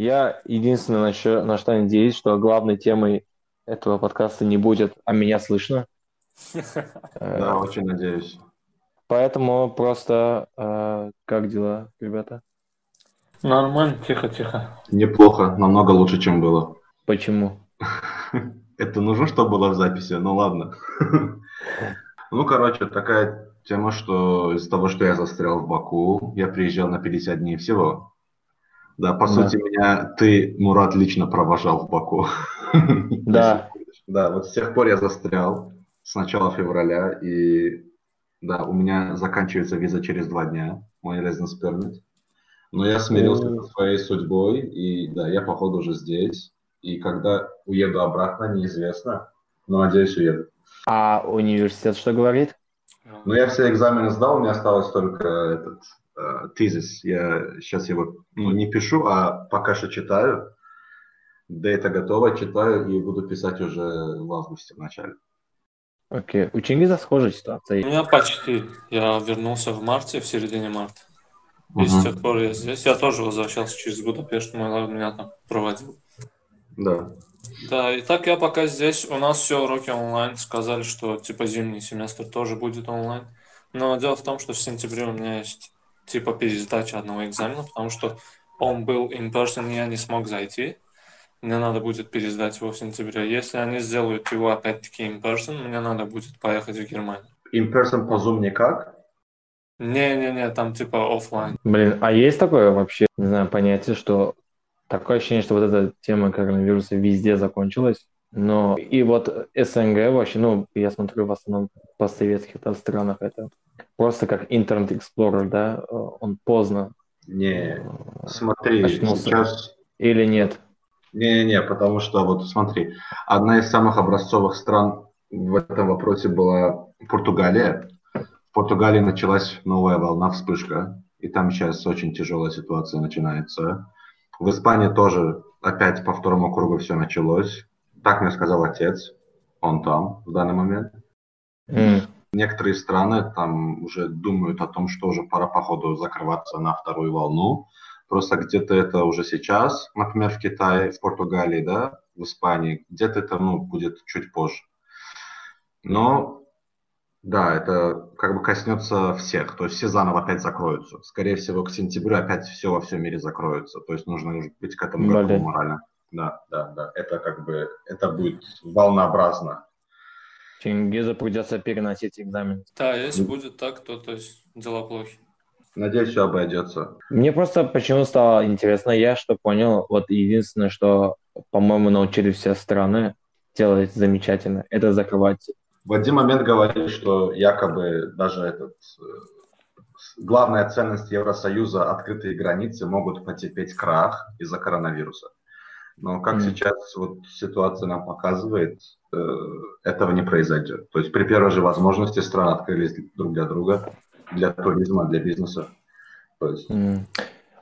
Я единственное, на что, на что надеюсь, что главной темой этого подкаста не будет, а меня слышно. Да, очень надеюсь. Поэтому просто э, как дела, ребята? Нормально, тихо-тихо. Неплохо, намного лучше, чем было. Почему? Это нужно, чтобы было в записи? Ну ладно. Ну, короче, такая тема, что из-за того, что я застрял в Баку, я приезжал на 50 дней всего. Да, по да. сути, меня ты, Мурат, лично провожал в Баку. Да. Да, вот с тех пор я застрял с начала февраля, и да, у меня заканчивается виза через два дня, мой residence permit. Но я смирился со своей судьбой, и да, я, походу, уже здесь. И когда уеду обратно, неизвестно, но надеюсь, уеду. А университет что говорит? Ну, я все экзамены сдал, меня осталось только этот э, тезис. Я сейчас его ну, не пишу, а пока что читаю. Да это готово, читаю и буду писать уже в августе в начале. Окей. Okay. У Чингиза схожая ситуация. У меня почти. Я вернулся в марте, в середине марта. И uh-huh. с тех пор я здесь. Я тоже возвращался через Будапешт, мой меня там проводил. Да. Да, и так я пока здесь. У нас все уроки онлайн. Сказали, что типа зимний семестр тоже будет онлайн. Но дело в том, что в сентябре у меня есть типа пересдача одного экзамена, потому что он был in person, я не смог зайти. Мне надо будет пересдать его в сентябре. Если они сделают его опять-таки in person, мне надо будет поехать в Германию. In person по Zoom никак? Не-не-не, там типа офлайн. Блин, а есть такое вообще, не знаю, понятие, что такое ощущение, что вот эта тема коронавируса везде закончилась, но и вот СНГ вообще, ну, я смотрю в основном по советских да, странах, это просто как Internet Explorer, да, он поздно. Не, э, смотри, очнулся. сейчас... Или нет? Не-не-не, потому что вот смотри, одна из самых образцовых стран в этом вопросе была Португалия. В Португалии началась новая волна, вспышка, и там сейчас очень тяжелая ситуация начинается. В Испании тоже опять по второму кругу все началось. Так мне сказал отец, он там в данный момент. Mm. Некоторые страны там уже думают о том, что уже пора походу закрываться на вторую волну. Просто где-то это уже сейчас, например, в Китае, в Португалии, да, в Испании, где-то это ну, будет чуть позже. Но да, это как бы коснется всех, то есть все заново опять закроются. Скорее всего, к сентябрю опять все во всем мире закроется. То есть нужно быть к этому готовым морально. Да, да, да. Это как бы, это будет волнообразно. Чингизу придется переносить экзамен. Да, если будет так, то, то есть дела плохи. Надеюсь, все обойдется. Мне просто почему стало интересно, я что понял, вот единственное, что, по-моему, научили все страны делать замечательно, это закрывать в один момент говорили, что якобы даже этот, э, главная ценность Евросоюза, открытые границы, могут потерпеть крах из-за коронавируса. Но как mm. сейчас вот ситуация нам показывает, э, этого не произойдет. То есть при первой же возможности страны открылись друг для друга, для туризма, для бизнеса. То есть, mm.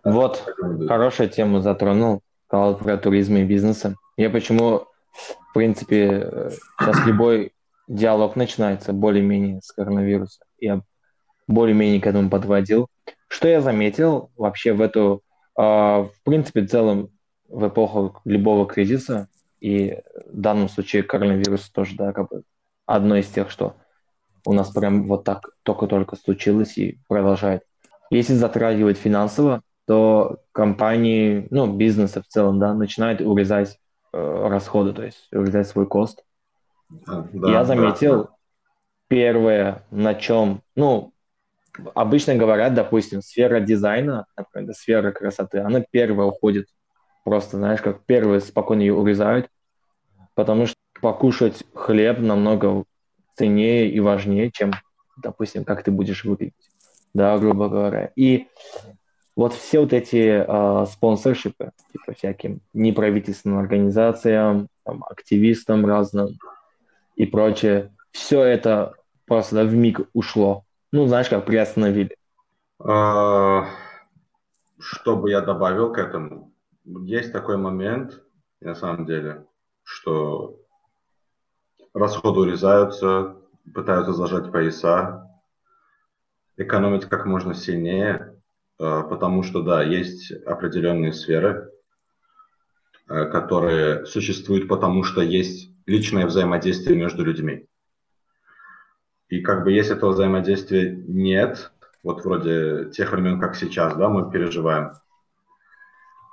Вот, хорошая тему затронул, сказал про туризм и бизнесы. Я почему, в принципе, э, сейчас любой диалог начинается более-менее с коронавируса. Я более-менее к этому подводил. Что я заметил вообще в эту, э, в принципе, в целом в эпоху любого кризиса, и в данном случае коронавирус тоже, да, как бы одно из тех, что у нас прям вот так только-только случилось и продолжает. Если затрагивать финансово, то компании, ну, бизнесы в целом, да, начинают урезать э, расходы, то есть урезать свой кост. Да, я заметил да. первое, на чем, ну, обычно говорят, допустим, сфера дизайна, например, сфера красоты, она первая уходит. Просто, знаешь, как первые спокойно ее урезают, потому что покушать хлеб намного ценнее и важнее, чем, допустим, как ты будешь выглядеть, да, грубо говоря. И вот все вот эти э, спонсоршипы, типа всяким неправительственным организациям, там, активистам разным, и прочее. Все это просто да, в миг ушло. Ну, знаешь, как приостановили. А, что бы я добавил к этому? Есть такой момент, на самом деле, что расходы урезаются, пытаются зажать пояса, экономить как можно сильнее, а, потому что, да, есть определенные сферы, э, которые существуют потому, что есть личное взаимодействие между людьми. И как бы если этого взаимодействия нет, вот вроде тех времен, как сейчас, да, мы переживаем,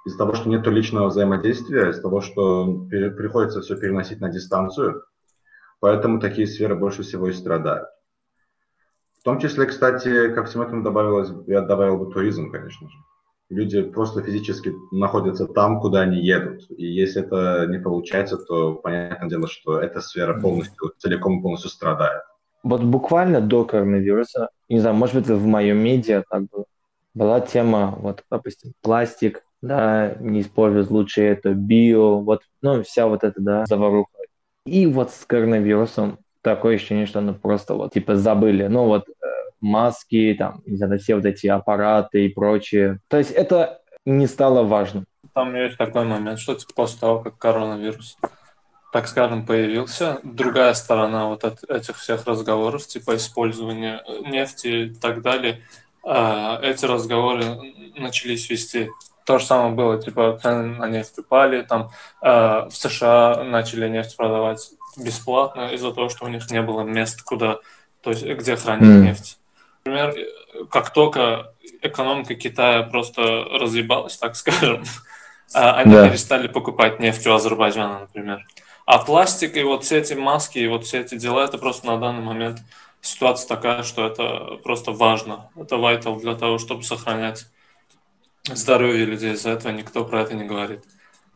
из-за того, что нет личного взаимодействия, из-за того, что приходится все переносить на дистанцию, поэтому такие сферы больше всего и страдают. В том числе, кстати, ко всему этому добавилось, я добавил бы туризм, конечно же. Люди просто физически находятся там, куда они едут. И если это не получается, то понятное дело, что эта сфера полностью, целиком и полностью страдает. Вот буквально до коронавируса, не знаю, может быть, в моем медиа как бы была тема, вот, допустим, пластик, да, не использовать лучше это, био, вот, ну, вся вот эта, да, заваруха. И вот с коронавирусом такое ощущение, что ну просто вот, типа, забыли. Ну, вот, э, маски, там, не знаю, все вот эти аппараты и прочее. То есть это не стало важным. Там есть такой момент, что типа, после того, как коронавирус, так скажем, появился, другая сторона вот от этих всех разговоров, типа использования нефти и так далее, э, эти разговоры начались вести то же самое было, типа цены на нефть упали, там э, в США начали нефть продавать бесплатно из-за того, что у них не было мест, куда, то есть где хранить mm. нефть. Например, как только экономика Китая просто разъебалась, так скажем, а, они да. перестали покупать нефть у Азербайджана, например. А пластик и вот все эти маски и вот все эти дела, это просто на данный момент ситуация такая, что это просто важно. Это vital для того, чтобы сохранять здоровье людей, из-за этого никто про это не говорит.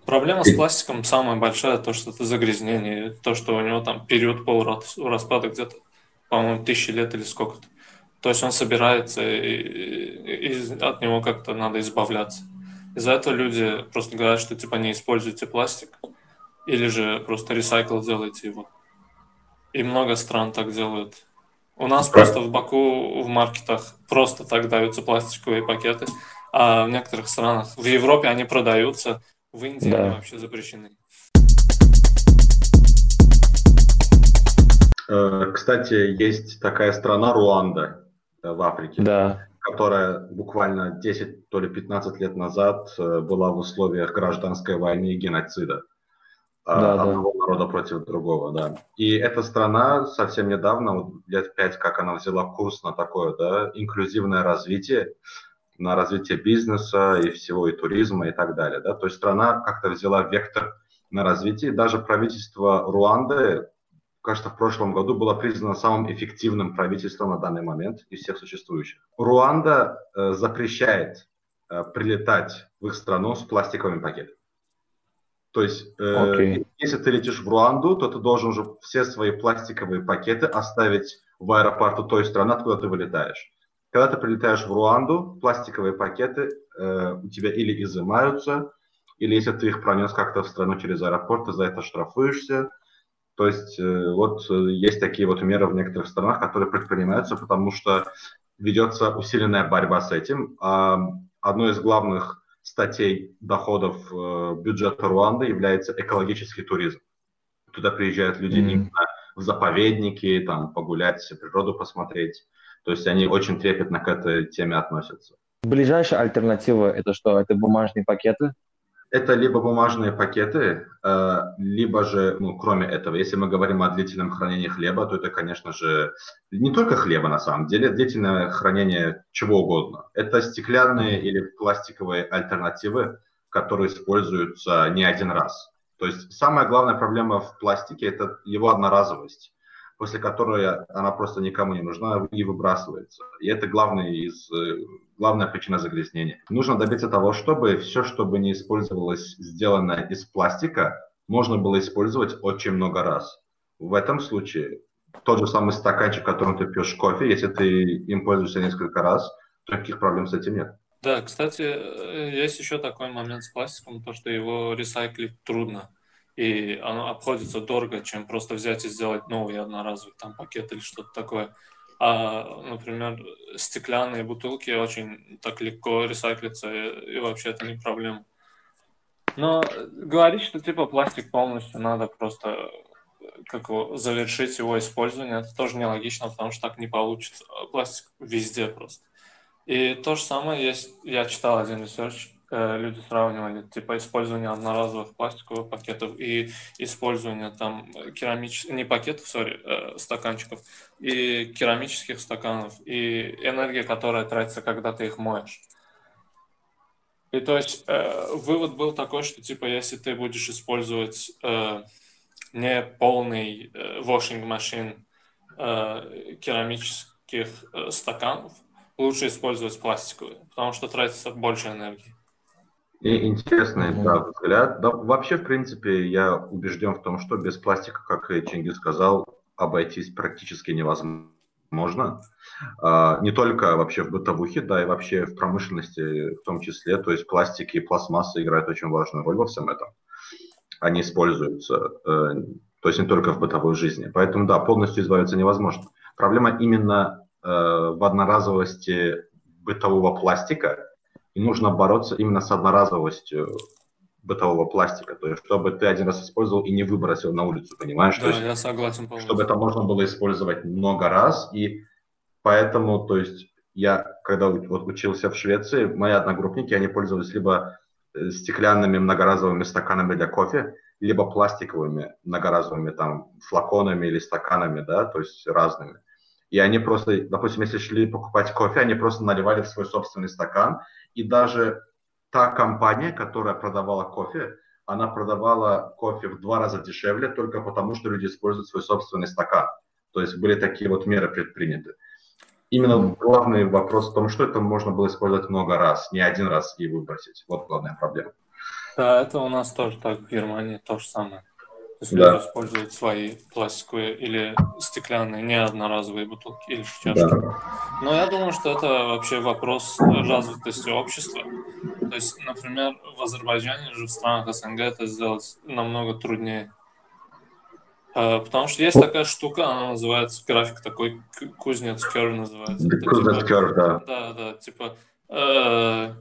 Проблема с пластиком самая большая, то, что это загрязнение, то, что у него там период полураспада где-то, по-моему, тысячи лет или сколько-то. То есть он собирается, и, и от него как-то надо избавляться. Из-за этого люди просто говорят, что типа не используйте пластик, или же просто ресайкл делайте его. И много стран так делают. У нас просто в Баку в маркетах просто так даются пластиковые пакеты а в некоторых странах, в Европе они продаются, в Индии да. они вообще запрещены. Э, кстати, есть такая страна Руанда э, в Африке, да. которая буквально 10, то ли 15 лет назад э, была в условиях гражданской войны и геноцида да, одного да. народа против другого, да. И эта страна совсем недавно, вот лет пять, как она взяла курс на такое, да, инклюзивное развитие, на развитие бизнеса и всего, и туризма и так далее. Да? То есть страна как-то взяла вектор на развитие. Даже правительство Руанды, кажется, в прошлом году было признано самым эффективным правительством на данный момент из всех существующих. Руанда э, запрещает э, прилетать в их страну с пластиковыми пакетами. То есть, э, okay. если ты летишь в Руанду, то ты должен уже все свои пластиковые пакеты оставить в аэропорту той страны, откуда ты вылетаешь. Когда ты прилетаешь в Руанду, пластиковые пакеты э, у тебя или изымаются, или если ты их пронес как-то в страну через аэропорт, ты за это штрафуешься. То есть э, вот э, есть такие вот меры в некоторых странах, которые предпринимаются, потому что ведется усиленная борьба с этим. А одной из главных статей доходов э, бюджета Руанды является экологический туризм. Туда приезжают люди mm-hmm. именно в заповедники, там погулять, природу посмотреть. То есть они очень трепетно к этой теме относятся. Ближайшая альтернатива – это что? Это бумажные пакеты? Это либо бумажные пакеты, э, либо же, ну, кроме этого, если мы говорим о длительном хранении хлеба, то это, конечно же, не только хлеба на самом деле, длительное хранение чего угодно. Это стеклянные или пластиковые альтернативы, которые используются не один раз. То есть самая главная проблема в пластике – это его одноразовость после которой она просто никому не нужна и выбрасывается. И это главный из, э, главная причина загрязнения. Нужно добиться того, чтобы все, что бы не использовалось, сделано из пластика, можно было использовать очень много раз. В этом случае тот же самый стаканчик, которым ты пьешь кофе, если ты им пользуешься несколько раз, никаких проблем с этим нет. Да, кстати, э, есть еще такой момент с пластиком, то, что его ресайклить трудно и оно обходится дорого, чем просто взять и сделать новый одноразовый там пакет или что-то такое. А, например, стеклянные бутылки очень так легко ресайклятся, и, и вообще это не проблема. Но говорить, что типа пластик полностью надо просто как его, завершить его использование, это тоже нелогично, потому что так не получится. Пластик везде просто. И то же самое есть, я читал один research, люди сравнивали типа использование одноразовых пластиковых пакетов и использование там керамических, не пакетов, sorry, э, стаканчиков, и керамических стаканов, и энергия, которая тратится, когда ты их моешь. И то есть э, вывод был такой, что типа если ты будешь использовать э, не полный э, washing machine э, керамических э, стаканов, лучше использовать пластиковые, потому что тратится больше энергии. И интересный да, взгляд. Да, вообще, в принципе, я убежден в том, что без пластика, как и Чингис сказал, обойтись практически невозможно. А, не только вообще в бытовухе, да, и вообще в промышленности в том числе. То есть пластики и пластмасса играют очень важную роль во всем этом. Они используются, э, то есть не только в бытовой жизни. Поэтому, да, полностью избавиться невозможно. Проблема именно э, в одноразовости бытового пластика, и нужно бороться именно с одноразовостью бытового пластика, то есть чтобы ты один раз использовал и не выбросил на улицу, понимаешь? Да, есть, я согласен полностью. Чтобы это можно было использовать много раз, и поэтому, то есть я, когда вот учился в Швеции, мои одногруппники, они пользовались либо э, стеклянными многоразовыми стаканами для кофе, либо пластиковыми многоразовыми там флаконами или стаканами, да, то есть разными. И они просто, допустим, если шли покупать кофе, они просто наливали в свой собственный стакан, и даже та компания, которая продавала кофе, она продавала кофе в два раза дешевле только потому, что люди используют свой собственный стакан. То есть были такие вот меры предприняты. Именно главный вопрос в том, что это можно было использовать много раз, не один раз и выбросить. Вот главная проблема. Да, это у нас тоже так в Германии то же самое. Да. люди используют свои пластиковые или стеклянные, не одноразовые бутылки или чашки. Да. Но я думаю, что это вообще вопрос развитости общества. То есть, например, в Азербайджане же в странах СНГ это сделать намного труднее. А, потому что есть такая штука, она называется, график такой, кузнец кер называется. Кузнец кер, да. Да, да, типа э,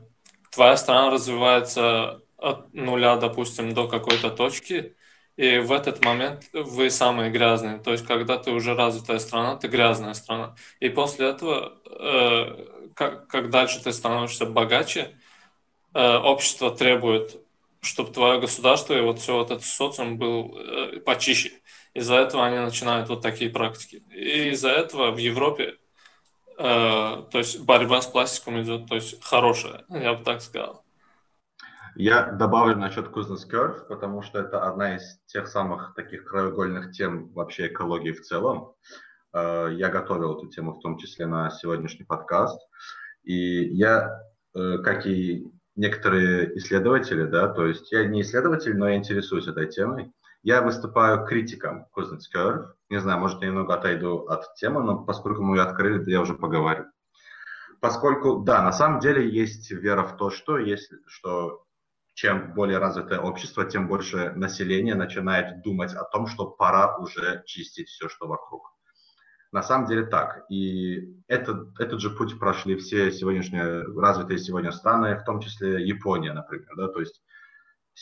твоя страна развивается от нуля, допустим, до какой-то точки, и в этот момент вы самые грязные. То есть, когда ты уже развитая страна, ты грязная страна. И после этого, э, как, как дальше ты становишься богаче, э, общество требует, чтобы твое государство и вот все вот этот социум был э, почище. Из-за этого они начинают вот такие практики. И из-за этого в Европе, э, то есть борьба с пластиком идет, то есть хорошая, я бы так сказал. Я добавлю насчет Kuznets Curve, потому что это одна из тех самых таких краеугольных тем вообще экологии в целом. Э, я готовил эту тему в том числе на сегодняшний подкаст. И я, э, как и некоторые исследователи, да, то есть я не исследователь, но я интересуюсь этой темой. Я выступаю критиком Kuznets Curve. Не знаю, может, я немного отойду от темы, но поскольку мы ее открыли, то я уже поговорю. Поскольку, да, на самом деле есть вера в то, что, есть, что чем более развитое общество, тем больше население начинает думать о том, что пора уже чистить все, что вокруг. На самом деле так. И этот, этот же путь прошли все сегодняшние развитые сегодня страны, в том числе Япония, например. Да? То есть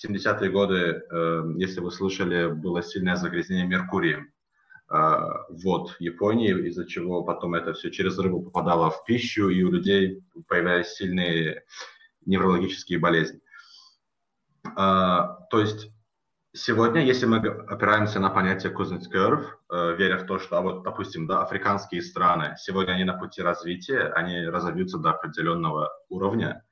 70-е годы, э, если вы слышали, было сильное загрязнение Меркурием. Э, вот Японии, из-за чего потом это все через рыбу попадало в пищу, и у людей появлялись сильные неврологические болезни. А, то есть сегодня, если мы опираемся на понятие Kuznets Curve, э, веря в то, что, а вот, допустим, да, африканские страны, сегодня они на пути развития, они разовьются до определенного уровня,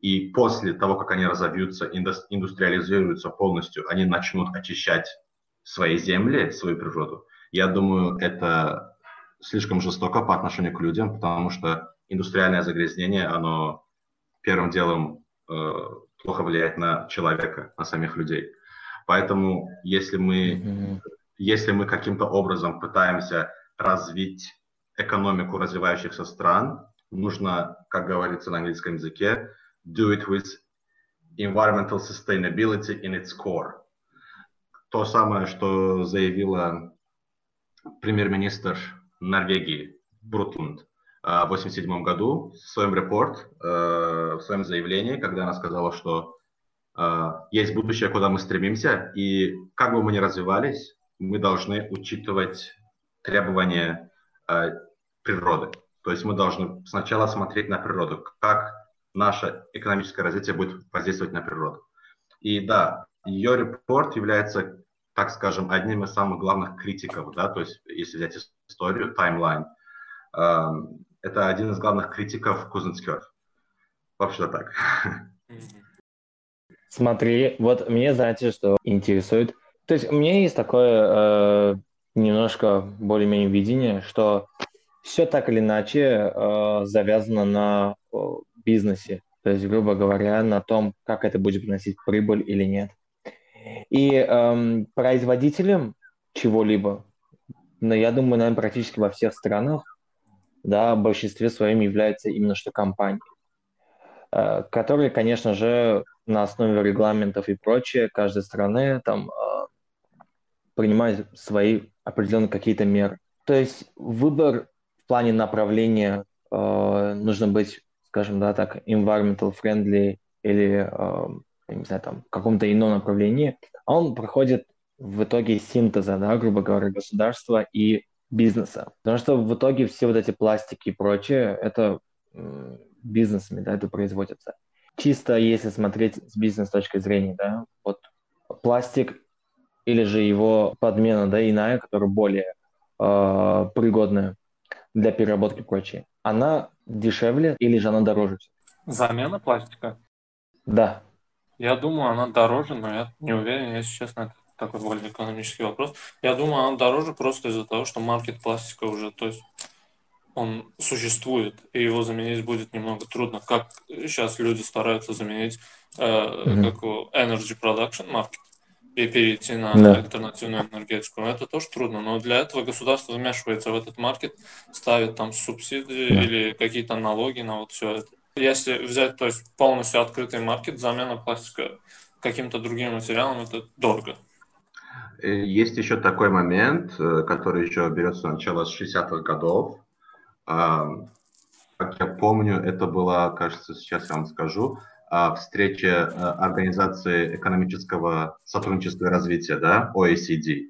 и после того, как они разовьются, индустриализируются полностью, они начнут очищать свои земли, свою природу. Я думаю, это слишком жестоко по отношению к людям, потому что индустриальное загрязнение, оно первым делом э, плохо влияет на человека, на самих людей. Поэтому если мы, mm-hmm. если мы каким-то образом пытаемся развить экономику развивающихся стран, нужно, как говорится на английском языке, do it with environmental sustainability in its core. То самое, что заявила премьер-министр Норвегии Брутланд 1987 году в своем репорт, э, в своем заявлении, когда она сказала, что э, есть будущее, куда мы стремимся, и как бы мы ни развивались, мы должны учитывать требования э, природы. То есть мы должны сначала смотреть на природу, как наше экономическое развитие будет воздействовать на природу. И да, ее репорт является, так скажем, одним из самых главных критиков, да, то есть если взять историю, таймлайн, э, это один из главных критиков Кузнецкер. Вообще так. Смотри, вот мне, знаете, что интересует. То есть у меня есть такое э, немножко более-менее видение, что все так или иначе э, завязано на э, бизнесе. То есть, грубо говоря, на том, как это будет приносить прибыль или нет. И эм, производителем чего-либо, но я думаю, наверное, практически во всех странах, да, в большинстве своем является именно что компании, э, которые, конечно же, на основе регламентов и прочее каждой страны там э, принимают свои определенные какие-то меры. То есть выбор в плане направления э, нужно быть, скажем, да, так, environmental friendly или, э, не знаю, там, в каком-то ином направлении, он проходит в итоге синтеза, да, грубо говоря, государства и бизнеса. Потому что в итоге все вот эти пластики и прочее, это бизнесами, да, это производится. Чисто если смотреть с бизнес точки зрения, да, вот пластик или же его подмена, да, иная, которая более э, пригодная для переработки и прочее, она дешевле или же она дороже? Замена пластика? Да. Я думаю, она дороже, но я не уверен, если честно, это такой более экономический вопрос. Я думаю, она дороже просто из-за того, что маркет пластика уже, то есть он существует, и его заменить будет немного трудно. Как сейчас люди стараются заменить э, mm-hmm. как energy production market и перейти на да. альтернативную энергетику. Это тоже трудно, но для этого государство вмешивается в этот маркет, ставит там субсидии да. или какие-то налоги на вот все это. Если взять, то есть полностью открытый маркет, замена пластика каким-то другим материалом, это дорого. Э, есть еще такой момент, э, который еще берется с начала 60-х годов. Как я помню, это была, кажется, сейчас я вам скажу, а, встреча э, Организации экономического сотрудничества и развития, да, OECD.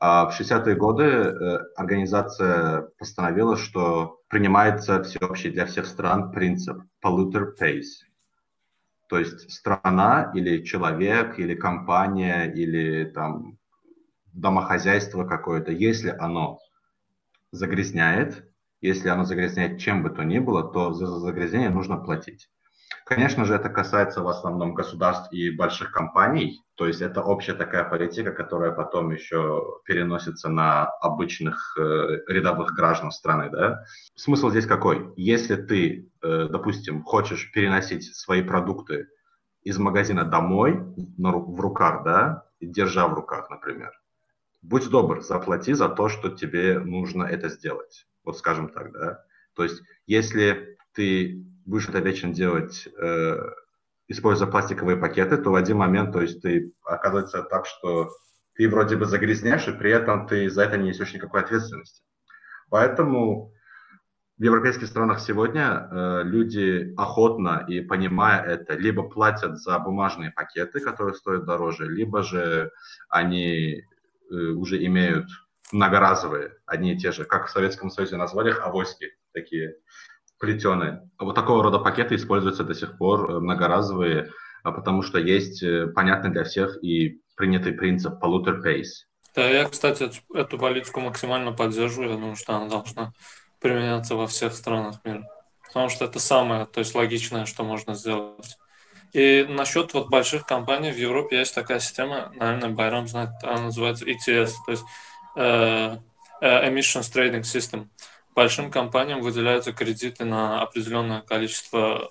А в 60-е годы организация постановила, что принимается всеобщий для всех стран принцип polluter pays. То есть страна или человек, или компания, или там домохозяйство какое-то, если оно загрязняет, если оно загрязняет чем бы то ни было, то за загрязнение нужно платить. Конечно же, это касается в основном государств и больших компаний, то есть это общая такая политика, которая потом еще переносится на обычных э, рядовых граждан страны. Да? Смысл здесь какой? Если ты, э, допустим, хочешь переносить свои продукты из магазина домой на, в руках, да, держа в руках, например, будь добр, заплати за то, что тебе нужно это сделать. Вот скажем так, да. То есть, если ты будешь это вечно делать, э, используя пластиковые пакеты, то в один момент, то есть ты оказывается так, что ты вроде бы загрязняешь, и при этом ты за это не несешь никакой ответственности. Поэтому в европейских странах сегодня э, люди охотно и понимая это, либо платят за бумажные пакеты, которые стоят дороже, либо же они уже имеют многоразовые, одни и те же, как в Советском Союзе назвали их авоськи, такие плетеные. Вот такого рода пакеты используются до сих пор, э, многоразовые, а потому что есть э, понятный для всех и принятый принцип polluter pays. Да, я, кстати, эту политику максимально поддерживаю. Думаю, что она должна применяться во всех странах мира. Потому что это самое, то есть логичное, что можно сделать. И насчет вот больших компаний в Европе есть такая система, наверное, Байрам знает, она называется ETS, то есть э, э, Emissions Trading System большим компаниям выделяются кредиты на определенное количество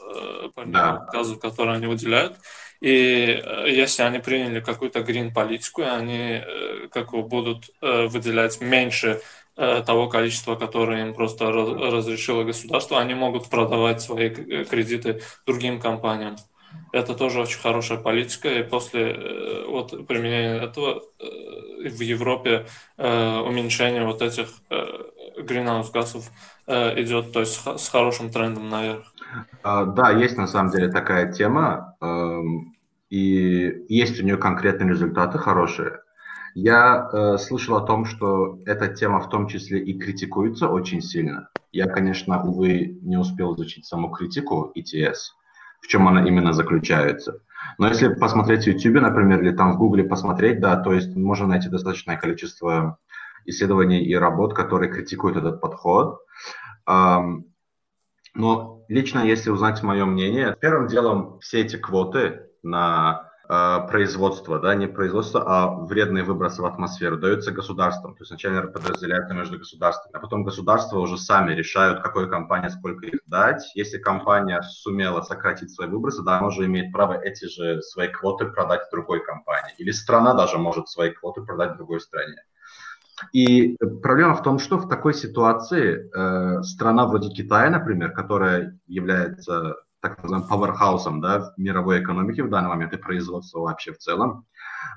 э, да. газов, которые они выделяют. И э, если они приняли какую-то грин-политику, они э, как бы будут выделять меньше того количества, которое им просто разрешило государство, они могут продавать свои кредиты другим компаниям. Это тоже очень хорошая политика, и после вот, применения этого в Европе уменьшение вот этих гринхаус газов э, идет, то есть с хорошим трендом наверх. А, да, есть на самом деле такая тема, э, и есть у нее конкретные результаты хорошие. Я э, слышал о том, что эта тема в том числе и критикуется очень сильно. Я, конечно, увы, не успел изучить саму критику ETS, в чем она именно заключается. Но если посмотреть в YouTube, например, или там в Google посмотреть, да, то есть можно найти достаточное количество исследований и работ, которые критикуют этот подход. Но лично, если узнать мое мнение, первым делом все эти квоты на э, производство, да, не производство, а вредные выбросы в атмосферу даются государством. То есть сначала подразделяются между государствами, а потом государства уже сами решают, какой компании сколько их дать. Если компания сумела сократить свои выбросы, да, она уже имеет право эти же свои квоты продать другой компании. Или страна даже может свои квоты продать другой стране. И проблема в том, что в такой ситуации э, страна вроде Китая, например, которая является так называемым пауэрхаусом да, мировой экономики в данный момент и производства вообще в целом,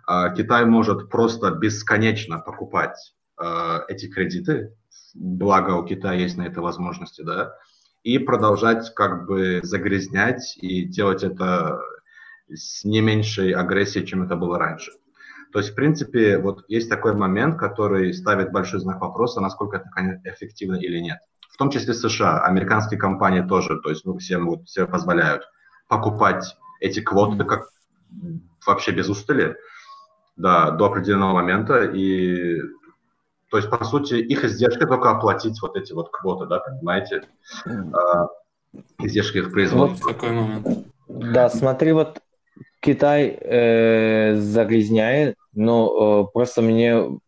э, Китай может просто бесконечно покупать э, эти кредиты, благо у Китая есть на это возможности, да, и продолжать как бы загрязнять и делать это с не меньшей агрессией, чем это было раньше. То есть, в принципе, вот есть такой момент, который ставит большой знак вопроса, насколько это эффективно или нет. В том числе США, американские компании тоже, то есть ну, всем вот, все позволяют покупать эти квоты как вообще без устали, да, до определенного момента. И то есть, по сути, их издержки только оплатить вот эти вот квоты, да, понимаете? А, издержки их производства. Вот такой момент. Да, смотри, вот Китай э, загрязняет, но э, просто мне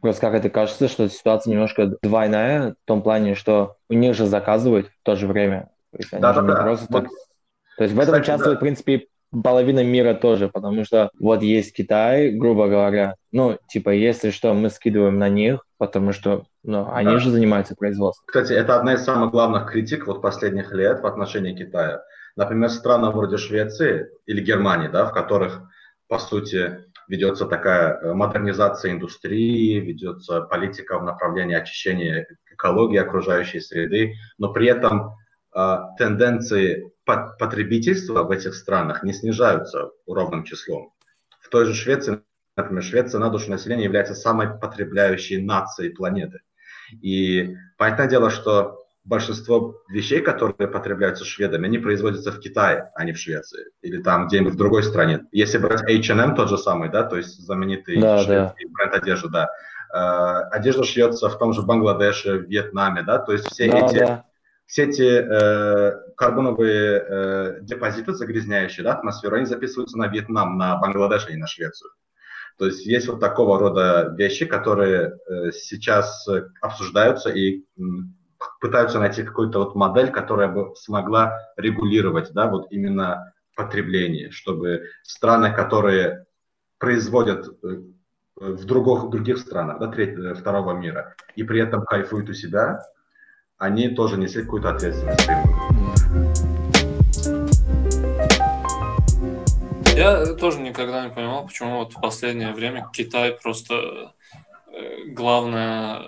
просто как это кажется, что ситуация немножко двойная в том плане, что у них же заказывают в то же время. То есть они да, же да, не да. просто вот. так... То есть в этом Кстати, участвует, да. в принципе, половина мира тоже, потому что вот есть Китай, грубо говоря, ну, типа, если что, мы скидываем на них, потому что, ну, они да. же занимаются производством. Кстати, это одна из самых главных критик вот последних лет в отношении Китая. Например, страны вроде Швеции или Германии, да, в которых, по сути, ведется такая э, модернизация индустрии, ведется политика в направлении очищения экологии, окружающей среды, но при этом э, тенденции потребительства в этих странах не снижаются ровным числом. В той же Швеции, например, Швеция на душу населения является самой потребляющей нацией планеты. И понятное дело, что большинство вещей, которые потребляются шведами, они производятся в Китае, а не в Швеции. Или там где-нибудь в другой стране. Если брать H&M тот же самый, да, то есть знаменитый да, шведский да. бренд одежды, да. Э, одежда шьется в том же Бангладеше, Вьетнаме, да, то есть все да, эти... Да. Все эти э, карбоновые э, депозиты загрязняющие да, атмосферу, они записываются на Вьетнам, на Бангладеш, а не на Швецию. То есть есть вот такого рода вещи, которые э, сейчас обсуждаются и пытаются найти какую-то вот модель, которая бы смогла регулировать, да, вот именно потребление, чтобы страны, которые производят э, в других, других странах, да, третьего, второго мира, и при этом кайфуют у себя, они тоже несли какую-то ответственность. Я тоже никогда не понимал, почему вот в последнее время Китай просто э, главная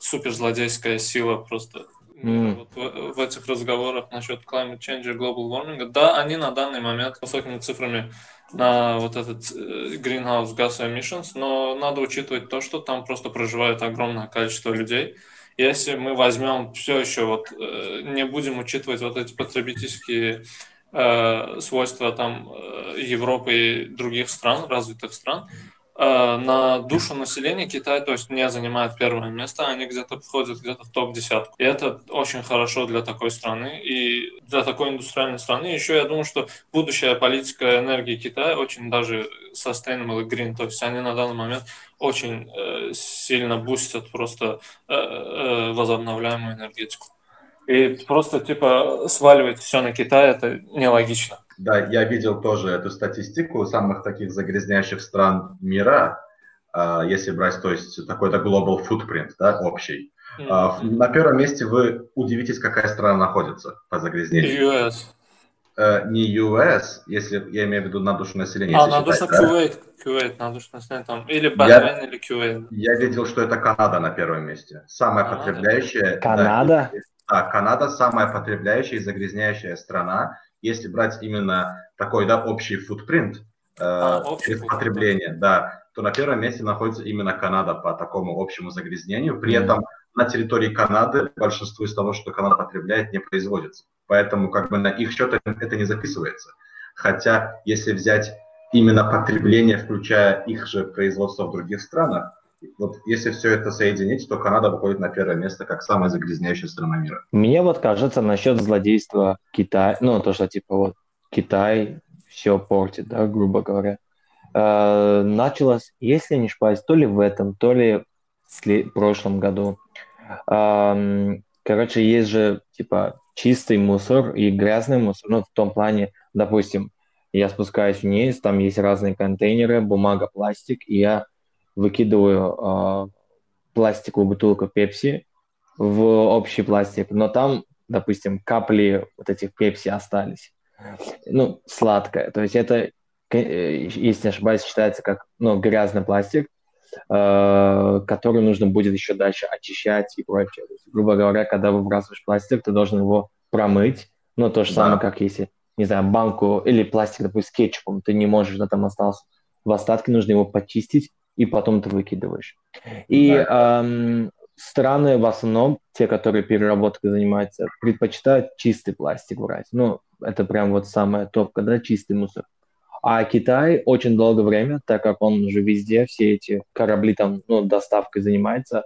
суперзлодейская сила просто mm. вот в, в этих разговорах насчет climate change и global warming. Да, они на данный момент высокими цифрами на вот этот э, greenhouse gas emissions, но надо учитывать то, что там просто проживает огромное количество людей. Если мы возьмем все еще вот э, не будем учитывать вот эти потребительские э, свойства там Европы и других стран, развитых стран, Э, на душу населения Китай, то есть не занимает первое место, они где-то входят где-то в топ-десятку. И это очень хорошо для такой страны и для такой индустриальной страны. Еще я думаю, что будущая политика энергии Китая очень даже sustainable и green, то есть они на данный момент очень э, сильно бустят просто э, э, возобновляемую энергетику. И просто типа сваливать все на Китай это нелогично. Да, я видел тоже эту статистику самых таких загрязняющих стран мира, а, если брать, то есть такой-то global footprint, да, общий. Mm-hmm. На первом месте вы удивитесь, какая страна находится по загрязнению. US. Э, не US, если я имею в виду на душу населения. А, на душу Кувейт, Кувейт, на душу населения там, или Бахрейн, или Кувейт. Я видел, что это Канада на первом месте. Самая Канада? потребляющая. Канада? Да, да, Канада самая потребляющая и загрязняющая страна если брать именно такой да, общий footprint э, а, потребления, да, то на первом месте находится именно Канада по такому общему загрязнению. При mm-hmm. этом на территории Канады большинство из того, что Канада потребляет, не производится. Поэтому как бы на их счет это не записывается. Хотя, если взять именно потребление, включая их же производство в других странах, вот если все это соединить, то Канада выходит на первое место как самая загрязняющая страна мира. Мне вот кажется насчет злодейства Китая, ну то, что типа вот Китай все портит, да, грубо говоря. Э, началось, если не ошибаюсь, то ли в этом, то ли в прошлом году. Э, короче, есть же типа чистый мусор и грязный мусор, ну в том плане, допустим, я спускаюсь вниз, там есть разные контейнеры, бумага, пластик, и я выкидываю э, пластиковую бутылку пепси в общий пластик, но там, допустим, капли вот этих пепси остались. Ну, сладкое. То есть это, э, если не ошибаюсь, считается как ну, грязный пластик, э, который нужно будет еще дальше очищать и прочее. есть, грубо говоря, когда выбрасываешь пластик, ты должен его промыть. Ну, то же да. самое, как если не знаю, банку или пластик, допустим, с кетчупом, ты не можешь, да, там остался в остатке, нужно его почистить, и потом ты выкидываешь. И да. эм, страны в основном, те, которые переработкой занимаются, предпочитают чистый пластик брать. Ну, это прям вот самая топка, да, чистый мусор. А Китай очень долгое время, так как он уже везде, все эти корабли там, ну, доставкой занимается,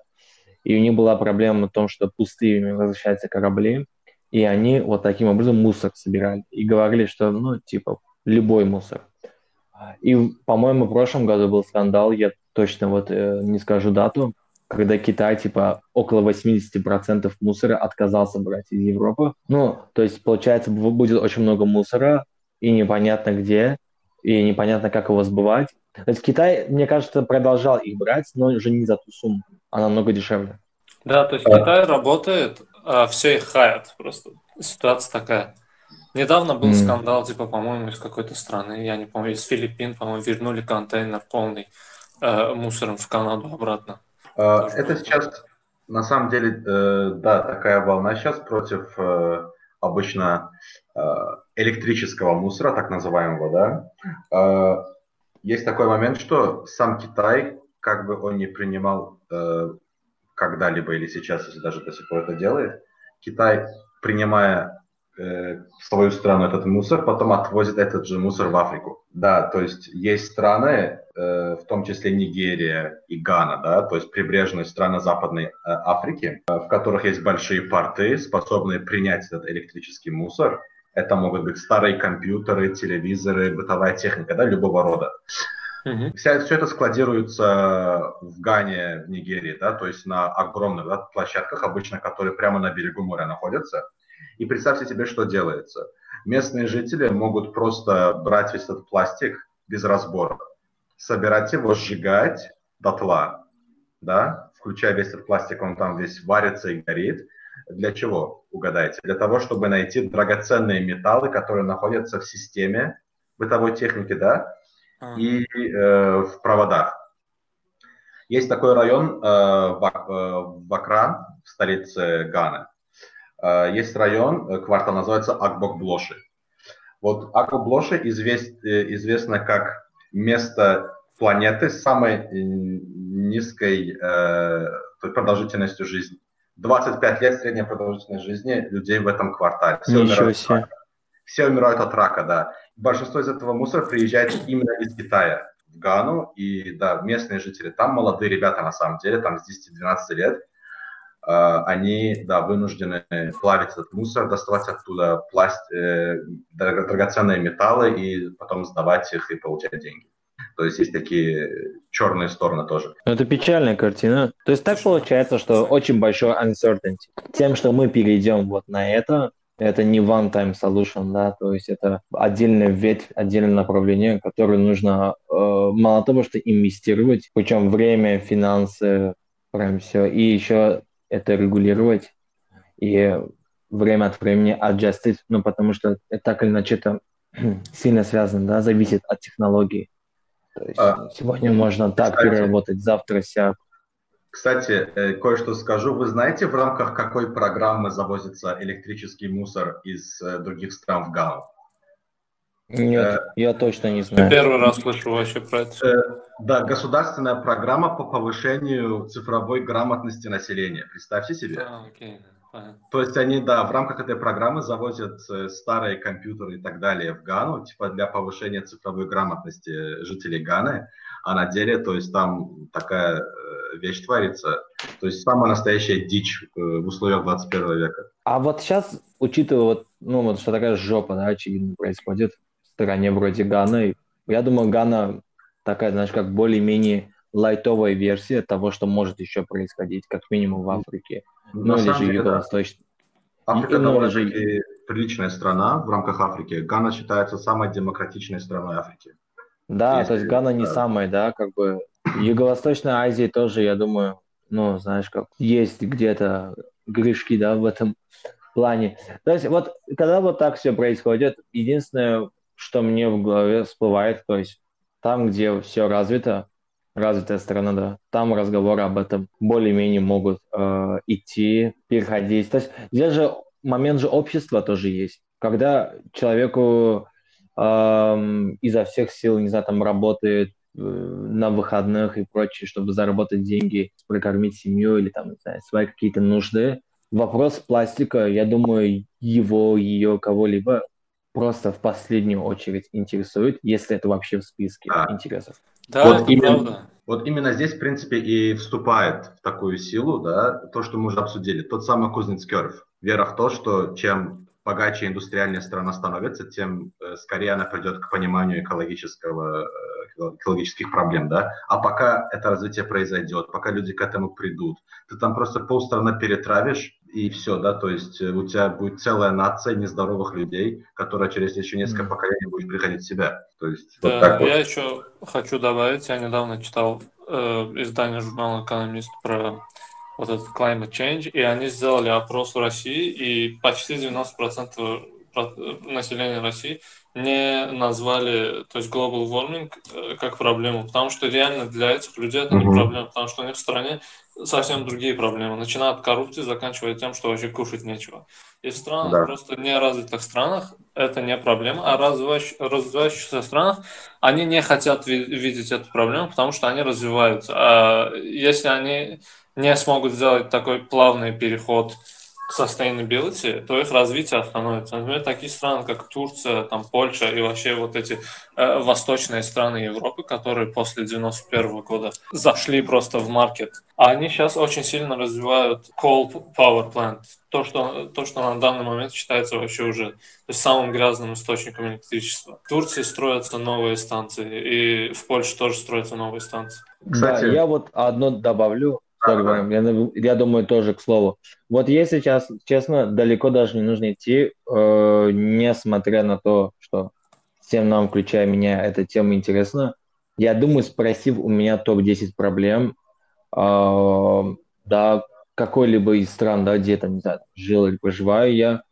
и у них была проблема в том, что пустыми возвращаются корабли, и они вот таким образом мусор собирали. И говорили, что, ну, типа, любой мусор. И, по-моему, в прошлом году был скандал, я точно вот э, не скажу дату, когда Китай, типа, около 80% мусора отказался брать из Европы. Ну, то есть, получается, будет очень много мусора, и непонятно где, и непонятно, как его сбывать. То есть Китай, мне кажется, продолжал их брать, но уже не за ту сумму, а намного дешевле. Да, то есть Китай работает а, все их хаят. Просто ситуация такая. Недавно был mm. скандал, типа, по-моему, из какой-то страны, я не помню, из Филиппин, по-моему, вернули контейнер полный э, мусором в Канаду обратно. Uh, это сейчас, на самом деле, э, да, такая волна сейчас против э, обычно э, электрического мусора, так называемого, да. Э, есть такой момент, что сам Китай, как бы он не принимал э, когда-либо или сейчас, если даже до сих пор это делает, Китай, принимая э, в свою страну этот мусор, потом отвозит этот же мусор в Африку. Да, то есть есть страны, э, в том числе Нигерия и Гана, да, то есть прибрежные страны Западной э, Африки, э, в которых есть большие порты, способные принять этот электрический мусор. Это могут быть старые компьютеры, телевизоры, бытовая техника, да, любого рода. Угу. Вся, все это складируется в Гане, в Нигерии, да, то есть на огромных да, площадках, обычно которые прямо на берегу моря находятся. И представьте себе, что делается. Местные жители могут просто брать весь этот пластик без разбора, собирать его, сжигать дотла, да, включая весь этот пластик, он там весь варится и горит. Для чего, угадайте? Для того, чтобы найти драгоценные металлы, которые находятся в системе бытовой техники, да, и э, в проводах. Есть такой район э, в, э, в Акра, в столице Ганы. Э, есть район, э, квартал называется Акбокблоши. Вот Акбокблоши извест, э, известно как место планеты с самой низкой э, продолжительностью жизни. 25 лет средняя продолжительность жизни людей в этом квартале. Все Ничего себе. Все умирают от рака, да большинство из этого мусора приезжает именно из Китая в Гану, и да, местные жители, там молодые ребята на самом деле, там с 10-12 лет, они, да, вынуждены плавить этот мусор, доставать оттуда пласт, э, драгоценные металлы и потом сдавать их и получать деньги. То есть есть такие черные стороны тоже. Это печальная картина. То есть так получается, что очень большой uncertainty. Тем, что мы перейдем вот на это, это не one-time solution, да, то есть это отдельная ветвь, отдельное направление, которое нужно э, мало того, что инвестировать, причем время, финансы, прям все, и еще это регулировать и время от времени adjusted, ну, потому что это так или иначе это сильно связано, да, зависит от технологии. То есть а, сегодня можно так кстати, переработать, завтра сяк. Кстати, э, кое-что скажу. Вы знаете, в рамках какой программы завозится электрический мусор из э, других стран в Гану? Нет, э, я точно не знаю. Первый раз слышу вообще про это. Э, да, государственная программа по повышению цифровой грамотности населения. Представьте себе. А, окей. То есть они, да, в рамках этой программы завозят э, старые компьютеры и так далее в Гану, типа для повышения цифровой грамотности жителей Ганы, а на деле, то есть там такая вещь творится, то есть самая настоящая дичь в условиях 21 века. А вот сейчас, учитывая вот, ну вот что такая жопа, да, очевидно, происходит стране вроде Ганы, я думаю, Гана такая, знаешь, как более-менее лайтовая версия того, что может еще происходить, как минимум в Африке. Ну, или же Юго-Восточной. Африка и, довольно же... приличная страна в рамках Африки. Гана считается самой демократичной страной Африки. Да, Если... то есть Гана не самая, да, как бы Юго-Восточная Азия тоже, я думаю, ну, знаешь, как есть где-то грешки, да, в этом плане. То есть вот, когда вот так все происходит, единственное, что мне в голове всплывает, то есть там, где все развито, развитая страна, да, там разговоры об этом более-менее могут э, идти, переходить. То есть здесь же момент же общества тоже есть. Когда человеку э, изо всех сил, не знаю, там работает э, на выходных и прочее, чтобы заработать деньги, прокормить семью или там, не знаю, свои какие-то нужды, вопрос пластика, я думаю, его, ее, кого-либо просто в последнюю очередь интересует, если это вообще в списке а. интересов. Да, вот это именно, правда. Вот именно здесь, в принципе, и вступает в такую силу, да, то, что мы уже обсудили, тот самый Кузнецкеров. Вера в то, что чем богаче индустриальная страна становится, тем э, скорее она придет к пониманию экологического, э, экологических проблем, да. А пока это развитие произойдет, пока люди к этому придут, ты там просто полстраны перетравишь, и все, да, то есть э, у тебя будет целая нация нездоровых людей, которая через еще несколько поколений будет приходить в себя. То есть, да, вот так я вот. еще хочу добавить, я недавно читал э, издание журнала «Экономист» про вот этот climate change, и они сделали опрос в России, и почти 90% населения России не назвали, то есть global warming э, как проблему, потому что реально для этих людей это не проблема, потому что у них в стране совсем другие проблемы, начиная от коррупции, заканчивая тем, что вообще кушать нечего. И в странах, да. просто неразвитых странах, это не проблема, а развивающих, развивающихся странах они не хотят ви- видеть эту проблему, потому что они развиваются. А если они не смогут сделать такой плавный переход sustainability, то их развитие остановится. Например, такие страны, как Турция, там, Польша и вообще вот эти э, восточные страны Европы, которые после 91 года зашли просто в маркет, они сейчас очень сильно развивают coal power plant, то, что, то, что на данный момент считается вообще уже самым грязным источником электричества. В Турции строятся новые станции, и в Польше тоже строятся новые станции. Кстати, да, я вот одно добавлю Sorry, я, я думаю, тоже к слову. Вот если сейчас, честно, далеко даже не нужно идти, э, несмотря на то, что всем нам, включая меня, эта тема интересна. Я думаю, спросив у меня топ-10 проблем, э, да, какой-либо из стран, да, где там, не знаю, жил или проживаю я,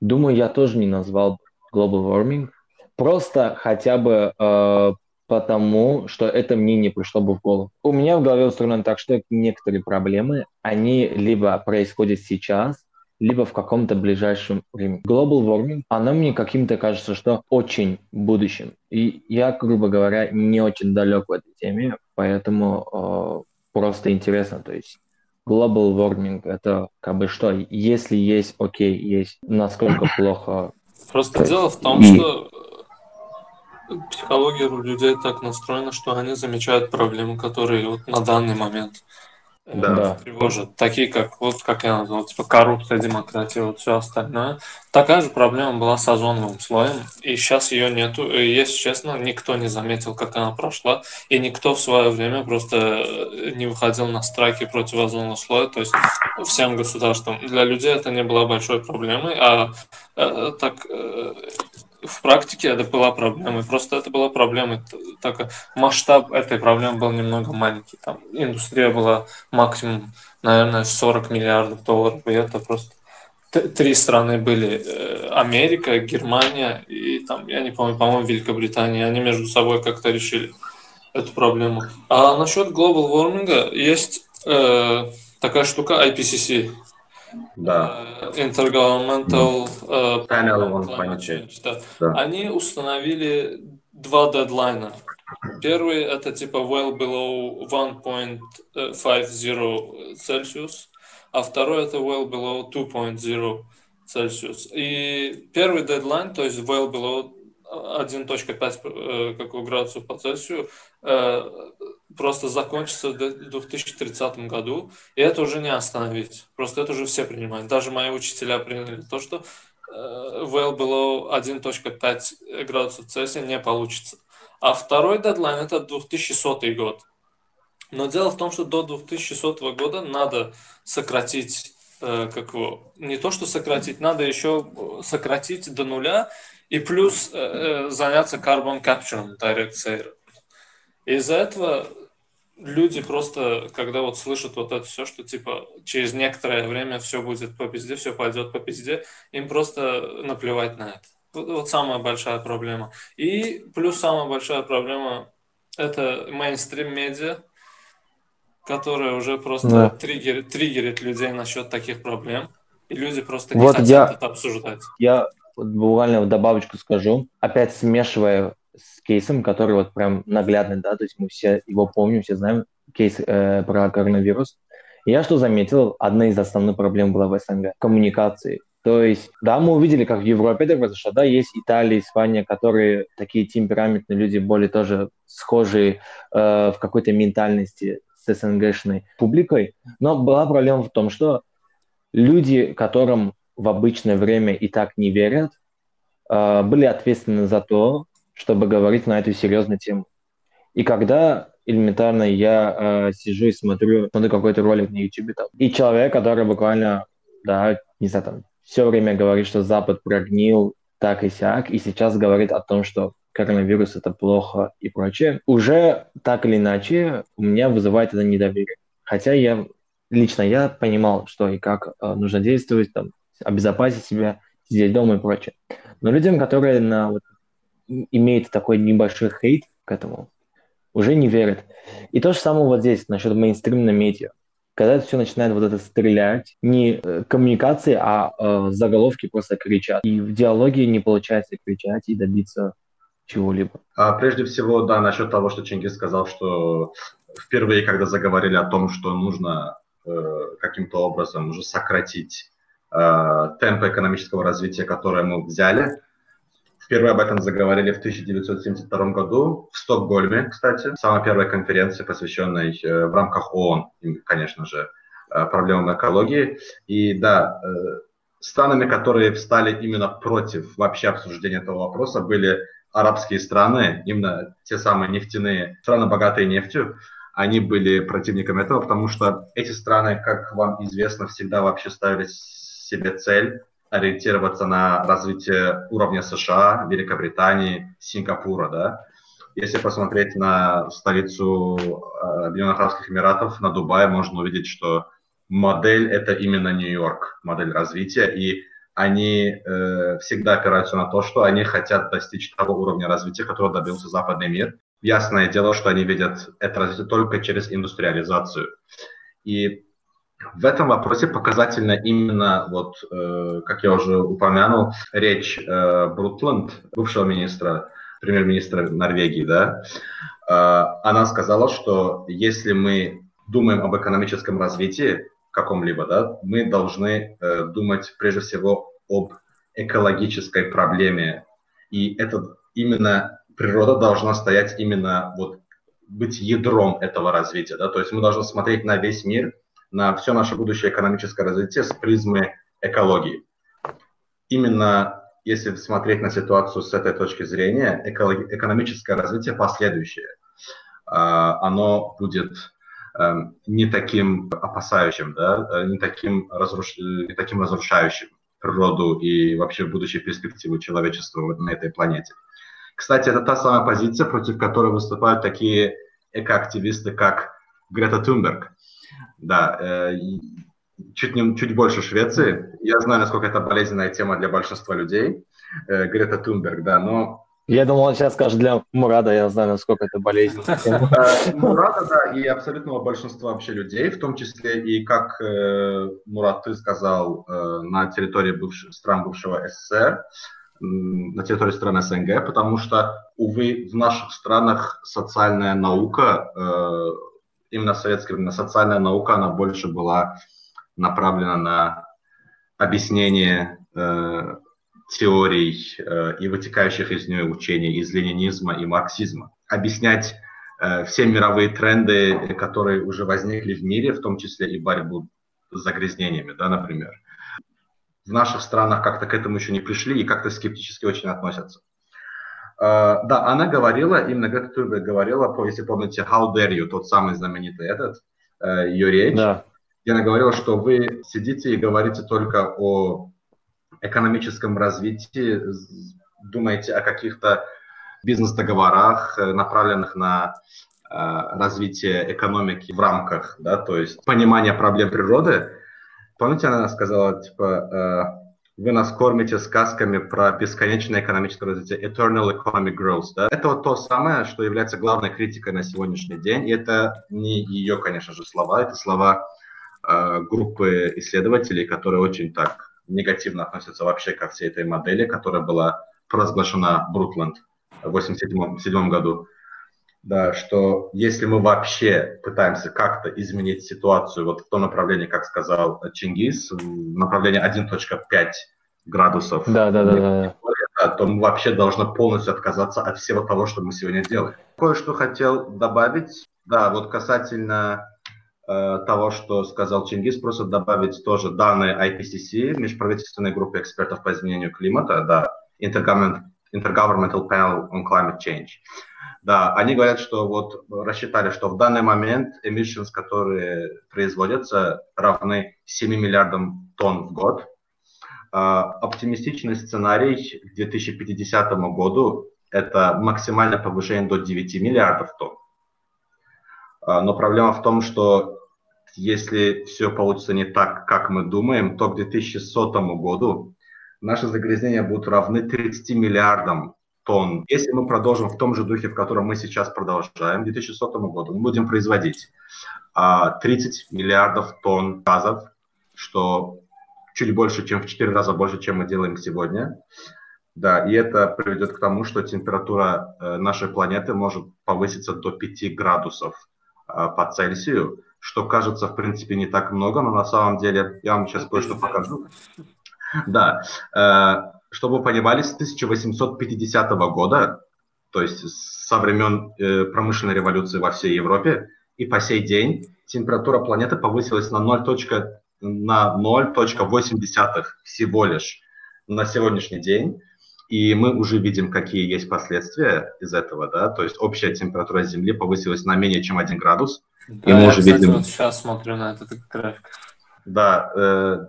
думаю, я тоже не назвал global warming. Просто хотя бы э, потому что это мне не пришло бы в голову. У меня в голове устроено так, что некоторые проблемы, они либо происходят сейчас, либо в каком-то ближайшем времени. Global warming, она мне каким-то кажется, что очень будущем. И я, грубо говоря, не очень далек в этой теме, поэтому э, просто интересно. То есть global warming это как бы что, если есть, окей, есть, насколько плохо. Просто дело в том, что психология у людей так настроена, что они замечают проблемы, которые вот на данный момент э, да. тревожат. Такие, как вот как я назвал, типа коррупция, демократия, вот все остальное. Такая же проблема была с озоновым слоем, и сейчас ее нету. И, если честно, никто не заметил, как она прошла, и никто в свое время просто э, не выходил на страйки против озонового слоя, то есть всем государствам. Для людей это не была большой проблемой, а э, так э, в практике это была проблема. Просто это была проблема. Так, масштаб этой проблемы был немного маленький. Там индустрия была максимум, наверное, 40 миллиардов долларов. И это просто три страны были. Э, Америка, Германия и там, я не помню, по-моему, Великобритания. Они между собой как-то решили эту проблему. А насчет global warming есть э, такая штука IPCC. Да. Э, Intergovernmental uh, Panel on Climate Change. Да. Да. Они установили два дедлайна. Первый это типа well below 1.50 Celsius, а второй это well below 2.0 Celsius. И первый дедлайн, то есть well below 1.5 какого градусов по Цельсию, просто закончится в 2030 году, и это уже не остановить. Просто это уже все принимают. Даже мои учителя приняли то, что well below 1.5 градусов Цельсия не получится. А второй дедлайн это 2100 год. Но дело в том, что до 2100 года надо сократить, э, как его, не то что сократить, надо еще сократить до нуля и плюс э, э заняться carbon capture, direct sale. Из-за этого люди просто, когда вот слышат вот это все, что типа через некоторое время все будет по пизде, все пойдет по пизде, им просто наплевать на это. Вот, вот самая большая проблема. И плюс самая большая проблема это мейнстрим медиа, которая уже просто да. триггерит, триггерит людей насчет таких проблем. И люди просто не вот хотят я, это обсуждать. Я буквально добавочку скажу, опять смешивая кейсом, который вот прям наглядный, да, то есть мы все его помним, все знаем, кейс э, про коронавирус. Я что заметил, одна из основных проблем была в СНГ – коммуникации. То есть, да, мы увидели, как в Европе это произошло, да, есть Италия, Испания, которые такие темпераментные люди, более тоже схожие э, в какой-то ментальности с СНГшной публикой. Но была проблема в том, что люди, которым в обычное время и так не верят, э, были ответственны за то, чтобы говорить на эту серьезную тему. И когда элементарно я э, сижу и смотрю, смотрю какой-то ролик на YouTube, там, и человек, который буквально, да, не знаю, там, все время говорит, что Запад прогнил так и сяк, и сейчас говорит о том, что коронавирус это плохо и прочее, уже так или иначе у меня вызывает это недоверие. Хотя я лично я понимал, что и как э, нужно действовать, там, обезопасить себя, сидеть дома и прочее. Но людям, которые на, вот, имеют такой небольшой хейт к этому, уже не верят. И то же самое вот здесь, насчет мейнстримного медиа когда все начинает вот это стрелять, не э, коммуникации, а э, заголовки просто кричат. И в диалоге не получается кричать и добиться чего-либо. А прежде всего, да, насчет того, что Чингис сказал, что впервые, когда заговорили о том, что нужно э, каким-то образом уже сократить э, темпы экономического развития, которое мы взяли, Впервые об этом заговорили в 1972 году в Стокгольме, кстати. Самая первая конференция, посвященная э, в рамках ООН, конечно же, э, проблемам экологии. И да, э, странами, которые встали именно против вообще обсуждения этого вопроса, были арабские страны, именно те самые нефтяные страны, богатые нефтью, они были противниками этого, потому что эти страны, как вам известно, всегда вообще ставили себе цель ориентироваться на развитие уровня США, Великобритании, Сингапура, да. Если посмотреть на столицу э, Объединенных Арабских Эмиратов, на Дубай, можно увидеть, что модель это именно Нью-Йорк, модель развития, и они э, всегда опираются на то, что они хотят достичь того уровня развития, которого добился западный мир. Ясное дело, что они видят это развитие только через индустриализацию. И в этом вопросе показательно именно, вот, э, как я уже упомянул, речь э, Брутланд, бывшего министра, премьер-министра Норвегии, да, э, она сказала, что если мы думаем об экономическом развитии каком-либо, да, мы должны э, думать прежде всего об экологической проблеме. И это именно природа должна стоять именно вот быть ядром этого развития, да, то есть мы должны смотреть на весь мир на все наше будущее экономическое развитие с призмы экологии. Именно если смотреть на ситуацию с этой точки зрения, экономическое развитие последующее, а, оно будет эм, не таким опасающим, да, э, не, таким разруш... не таким разрушающим природу и вообще будущие перспективы человечества на этой планете. Кстати, это та самая позиция, против которой выступают такие экоактивисты, как Грета Тунберг. Да, э, чуть, не, чуть больше Швеции. Я знаю, насколько это болезненная тема для большинства людей. Э, Грета Тунберг, да, но... Я думал, он сейчас скажет для Мурада, я знаю, насколько это болезненная тема. Э, Мурада, да, и абсолютного большинства вообще людей, в том числе и, как Мурат, ты сказал, на территории стран бывшего СССР, на территории стран СНГ, потому что, увы, в наших странах социальная наука именно в советское время социальная наука, она больше была направлена на объяснение э, теорий э, и вытекающих из нее учений из ленинизма и марксизма. Объяснять э, все мировые тренды, которые уже возникли в мире, в том числе и борьбу с загрязнениями, да, например. В наших странах как-то к этому еще не пришли и как-то скептически очень относятся. Uh, да, она говорила, именно Грета Тунберг говорила, по, если помните, How Dare You, тот самый знаменитый этот, uh, ее речь, да. где она говорила, что вы сидите и говорите только о экономическом развитии, думаете о каких-то бизнес-договорах, э, направленных на развитие экономики в рамках, да, то есть понимание проблем природы. Помните, она сказала, типа, вы нас кормите сказками про бесконечное экономическое развитие, eternal economic growth. Да? Это вот то самое, что является главной критикой на сегодняшний день. И это не ее, конечно же, слова, это слова э, группы исследователей, которые очень так негативно относятся вообще ко всей этой модели, которая была провозглашена Брукленд в 1987 году да, что если мы вообще пытаемся как-то изменить ситуацию вот в том направлении, как сказал Чингис, в направлении 1.5 градусов, да, да, да, да. Да, то мы вообще должны полностью отказаться от всего того, что мы сегодня делаем. Кое-что хотел добавить, да, вот касательно э, того, что сказал Чингис, просто добавить тоже данные IPCC, межправительственной группы экспертов по изменению климата, да, Intergovernmental Panel on Climate Change. Да, они говорят, что вот рассчитали, что в данный момент emissions, которые производятся, равны 7 миллиардам тонн в год. А, оптимистичный сценарий к 2050 году – это максимальное повышение до 9 миллиардов тонн. А, но проблема в том, что если все получится не так, как мы думаем, то к 2100 году наши загрязнения будут равны 30 миллиардам тонн. Если мы продолжим в том же духе, в котором мы сейчас продолжаем, к 2100 году мы будем производить 30 а, миллиардов тонн газов, что чуть больше, чем в 4 раза больше, чем мы делаем сегодня. Да, и это приведет к тому, что температура э, нашей планеты может повыситься до 5 градусов э, по Цельсию, что кажется, в принципе, не так много, но на самом деле я вам сейчас кое-что покажу. Да, э, чтобы вы понимали, с 1850 года, то есть со времен э, промышленной революции во всей Европе, и по сей день температура планеты повысилась на 0.8 на 0.8 всего лишь на сегодняшний день. И мы уже видим, какие есть последствия из этого, да, то есть общая температура Земли повысилась на менее чем 1 градус. Да, и мы я, уже кстати, видим... вот сейчас смотрю на этот график. Да, э,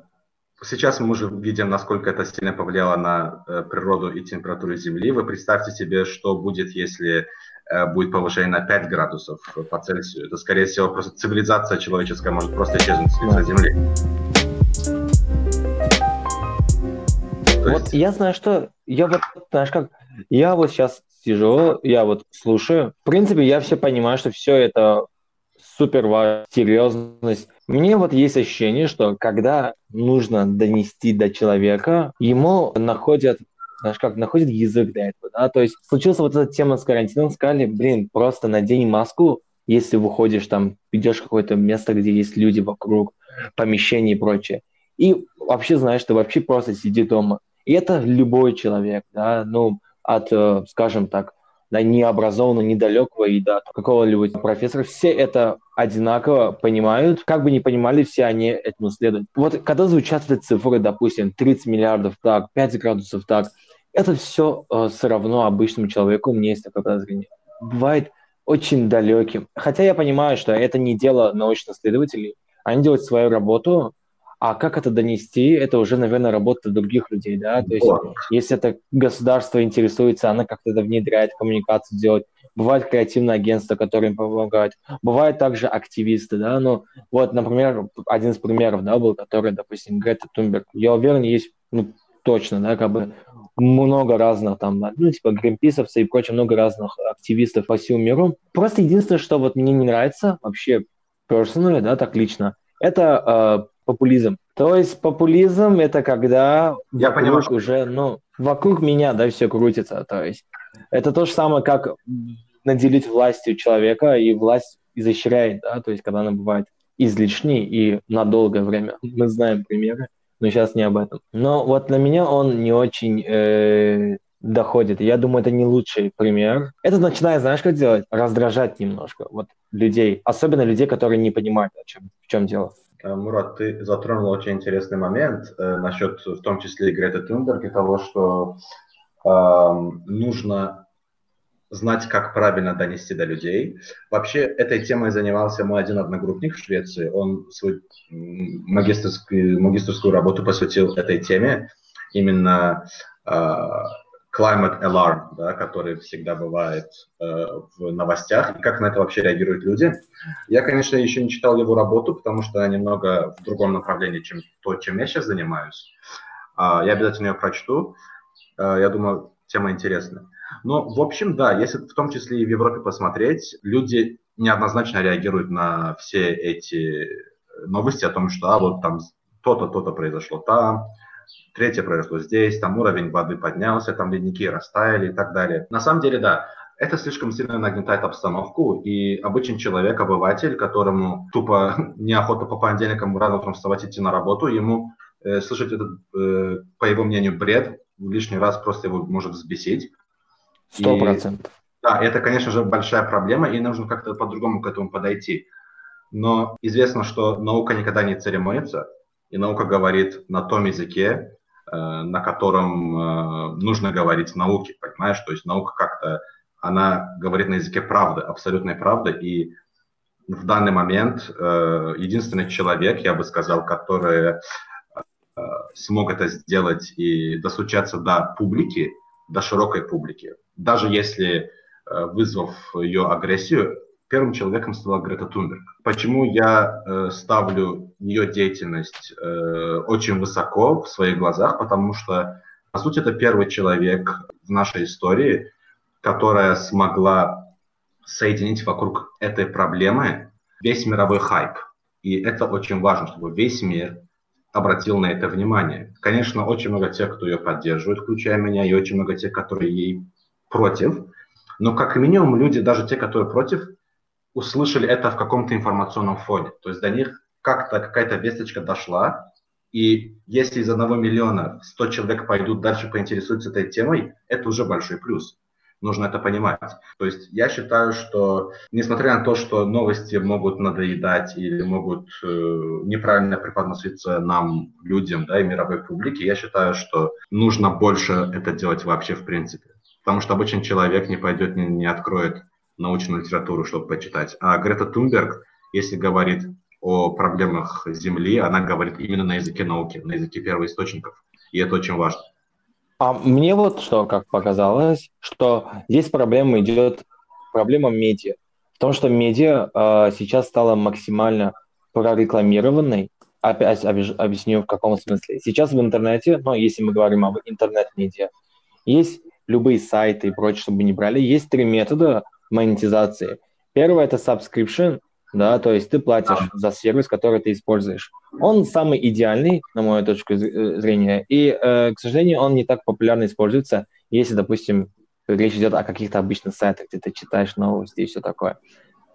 Сейчас мы уже видим, насколько это сильно повлияло на э, природу и температуру Земли. Вы представьте себе, что будет, если э, будет повышение на 5 градусов по Цельсию. Это, скорее всего, просто цивилизация человеческая может просто исчезнуть с лица Земли. вот есть... я знаю, что я вот, знаешь как, я вот сейчас сижу, я вот слушаю. В принципе, я все понимаю, что все это супер важная серьезность. Мне вот есть ощущение, что когда нужно донести до человека, ему находят знаешь, как находит язык для этого, да, то есть случилась вот эта тема с карантином, сказали, блин, просто надень маску, если выходишь там, идешь в какое-то место, где есть люди вокруг, помещения и прочее. И вообще знаешь, ты вообще просто сиди дома. И это любой человек, да, ну, от, э, скажем так, да, необразованного, недалекого и до какого-либо профессора, все это одинаково понимают. Как бы не понимали, все они этому следуют. Вот когда звучат эти цифры, допустим, 30 миллиардов так, 5 градусов так, это все э, все равно обычному человеку, у меня есть такое подозрение, бывает очень далеким. Хотя я понимаю, что это не дело научных исследователей. Они делают свою работу, а как это донести, это уже, наверное, работа других людей, да, то есть вот. если это государство интересуется, оно как-то это внедряет, коммуникацию делать. Бывают креативные агентства, которые им помогают. Бывают также активисты, да, ну, вот, например, один из примеров, да, был, который, допустим, Грета Тунберг. Я уверен, есть, ну, точно, да, как бы много разных там, ну, типа гринписовцев и прочее, много разных активистов по всему миру. Просто единственное, что вот мне не нравится вообще personally, да, так лично, это э, популизм. То есть популизм это когда Я вокруг понимаю, уже, ну, вокруг меня, да, все крутится. То есть это то же самое, как наделить властью человека, и власть изощряет, да, то есть когда она бывает излишний и на долгое время. Мы знаем примеры, но сейчас не об этом. Но вот на меня он не очень э, доходит. Я думаю, это не лучший пример. Это начинает, знаешь, как делать? Раздражать немножко вот людей, особенно людей, которые не понимают, о чем, в чем дело. Э, Мурат, ты затронул очень интересный момент э, насчет, в том числе, и Тунберг, и того, что э, нужно знать, как правильно донести до людей. Вообще, этой темой занимался мой один одногруппник в Швеции. Он свою магистрскую, магистрскую работу посвятил этой теме, именно э, climate alarm, да, который всегда бывает э, в новостях, и как на это вообще реагируют люди. Я, конечно, еще не читал его работу, потому что она немного в другом направлении, чем то, чем я сейчас занимаюсь. Э, я обязательно ее прочту. Э, я думаю, тема интересная. Но, в общем, да, если в том числе и в Европе посмотреть, люди неоднозначно реагируют на все эти новости о том, что а, вот там то-то, то-то произошло там, третье произошло здесь, там уровень воды поднялся, там ледники растаяли и так далее. На самом деле, да, это слишком сильно нагнетает обстановку, и обычный человек, обыватель, которому тупо неохота по понедельникам рано утром вставать идти на работу, ему э, слышать этот, э, по его мнению, бред лишний раз просто его может взбесить. Сто процентов. Да, это, конечно же, большая проблема, и нужно как-то по-другому к этому подойти. Но известно, что наука никогда не церемонится, и наука говорит на том языке, на котором э, нужно говорить науке, понимаешь? То есть наука как-то, она говорит на языке правды, абсолютной правды, и в данный момент э, единственный человек, я бы сказал, который смог это сделать и достучаться до публики, до широкой публики, даже если, э, вызвав ее агрессию, первым человеком стала Грета Тунберг. Почему я э, ставлю ее деятельность э, очень высоко в своих глазах? Потому что, по сути, это первый человек в нашей истории, которая смогла соединить вокруг этой проблемы весь мировой хайп. И это очень важно, чтобы весь мир обратил на это внимание. Конечно, очень много тех, кто ее поддерживает, включая меня, и очень много тех, которые ей против. Но как минимум люди, даже те, которые против, услышали это в каком-то информационном фоне. То есть до них как-то какая-то весточка дошла, и если из одного миллиона 100 человек пойдут дальше поинтересуются этой темой, это уже большой плюс нужно это понимать. То есть я считаю, что несмотря на то, что новости могут надоедать или могут э, неправильно преподноситься нам, людям, да, и мировой публике, я считаю, что нужно больше это делать вообще в принципе. Потому что обычный человек не пойдет, не, не откроет научную литературу, чтобы почитать. А Грета Тунберг, если говорит о проблемах Земли, она говорит именно на языке науки, на языке первоисточников. И это очень важно. А мне вот что, как показалось, что здесь проблема идет, проблема медиа. В том, что медиа э, сейчас стала максимально прорекламированной. Опять объясню в каком смысле. Сейчас в интернете, ну, если мы говорим об интернет-медиа, есть любые сайты и прочее, чтобы не брали, есть три метода монетизации. Первое – это subscription, да, то есть ты платишь за сервис, который ты используешь. Он самый идеальный, на мою точку э, зрения, и, э, к сожалению, он не так популярно используется, если, допустим, речь идет о каких-то обычных сайтах, где ты читаешь новости и все такое.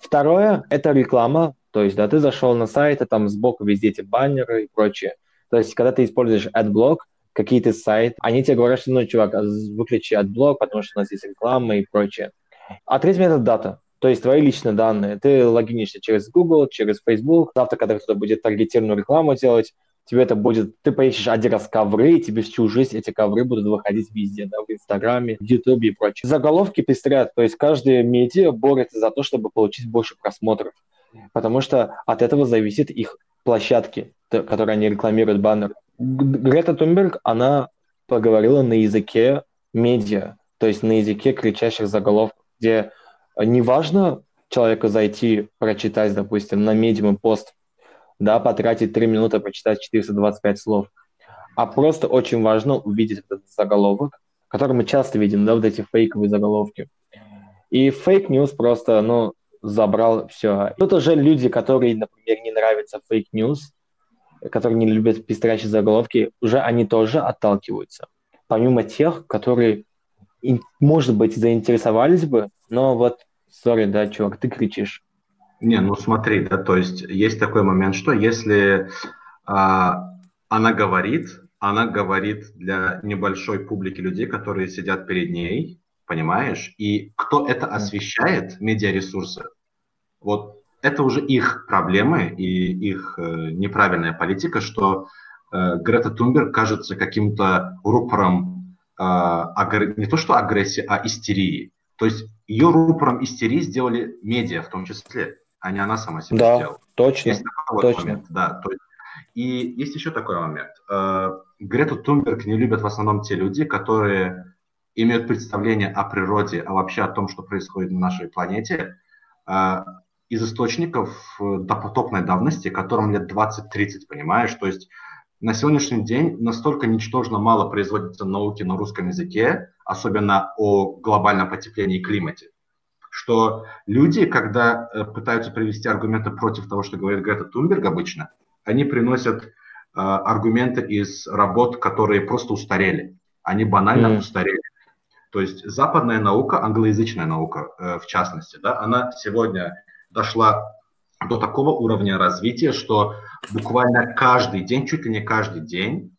Второе – это реклама, то есть, да, ты зашел на сайт, и там сбоку везде эти баннеры и прочее. То есть, когда ты используешь AdBlock, какие-то сайты, они тебе говорят, что, ну, чувак, выключи AdBlock, потому что у нас есть реклама и прочее. А третий метод – дата. То есть твои личные данные. Ты логинишься через Google, через Facebook. Завтра, когда кто-то будет таргетированную рекламу делать, тебе это будет, ты поищешь один раз ковры, и тебе всю жизнь эти ковры будут выходить везде, да, в Инстаграме, в Ютубе и прочее. Заголовки пестрят, то есть каждая медиа борется за то, чтобы получить больше просмотров, потому что от этого зависит их площадки, которые они рекламируют, баннер. Грета Тунберг, она поговорила на языке медиа, то есть на языке кричащих заголовков, где неважно человеку зайти, прочитать, допустим, на медиум пост, да, потратить 3 минуты, прочитать 425 слов, а просто очень важно увидеть этот заголовок, который мы часто видим, да, вот эти фейковые заголовки. И fake news просто, ну, забрал все. Тут уже люди, которые, например, не нравятся fake news, которые не любят пестрящие заголовки, уже они тоже отталкиваются. Помимо тех, которые, может быть, заинтересовались бы, но вот Сори, да, чувак, ты кричишь. Не, ну смотри, да, то есть есть такой момент, что если а, она говорит, она говорит для небольшой публики людей, которые сидят перед ней, понимаешь? И кто это освещает, медиаресурсы, вот это уже их проблемы и их э, неправильная политика, что э, Грета Тунберг кажется каким-то рупором агр... не то что агрессии, а истерии. То есть ее рупором истерии сделали медиа в том числе, а не она сама себя да, сделала. точно, есть такой точно. момент, да. То есть, и есть еще такой момент. Э, Грету Тунберг не любят в основном те люди, которые имеют представление о природе, а вообще о том, что происходит на нашей планете, э, из источников э, допотопной давности, которым лет 20-30, понимаешь? То есть на сегодняшний день настолько ничтожно мало производится науки на русском языке, особенно о глобальном потеплении и климате, что люди, когда э, пытаются привести аргументы против того, что говорит Грета Тунберг обычно, они приносят э, аргументы из работ, которые просто устарели. Они банально mm. устарели. То есть западная наука, англоязычная наука э, в частности, да, она сегодня дошла до такого уровня развития, что буквально каждый день, чуть ли не каждый день,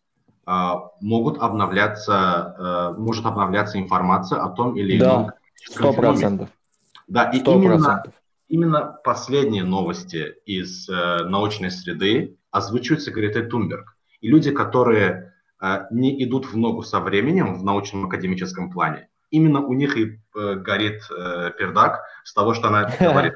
а, могут обновляться, э, может обновляться информация о том или ином. Сто процентов. Да, и именно, именно последние новости из э, научной среды озвучиваются Гретой Тунберг. И люди, которые э, не идут в ногу со временем в научном академическом плане, именно у них и горит пердак с того, что она говорит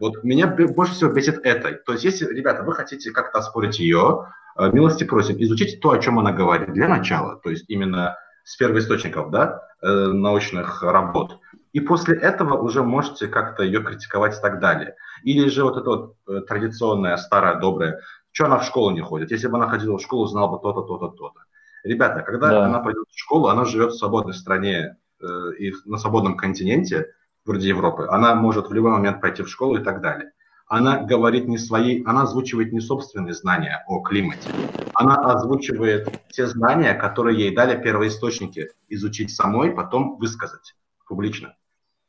вот меня больше всего бесит это. То есть, если, ребята, вы хотите как-то оспорить ее, э, милости просим, изучите то, о чем она говорит для начала, то есть именно с первоисточников, да, э, научных работ. И после этого уже можете как-то ее критиковать и так далее. Или же вот это вот э, традиционная, старая, добрая, что она в школу не ходит? Если бы она ходила в школу, знала бы то-то, то-то, то-то. Ребята, когда да. она пойдет в школу, она живет в свободной стране э, и на свободном континенте, вроде Европы, она может в любой момент пойти в школу и так далее. Она говорит не свои, она озвучивает не собственные знания о климате, она озвучивает те знания, которые ей дали первоисточники изучить самой, потом высказать публично.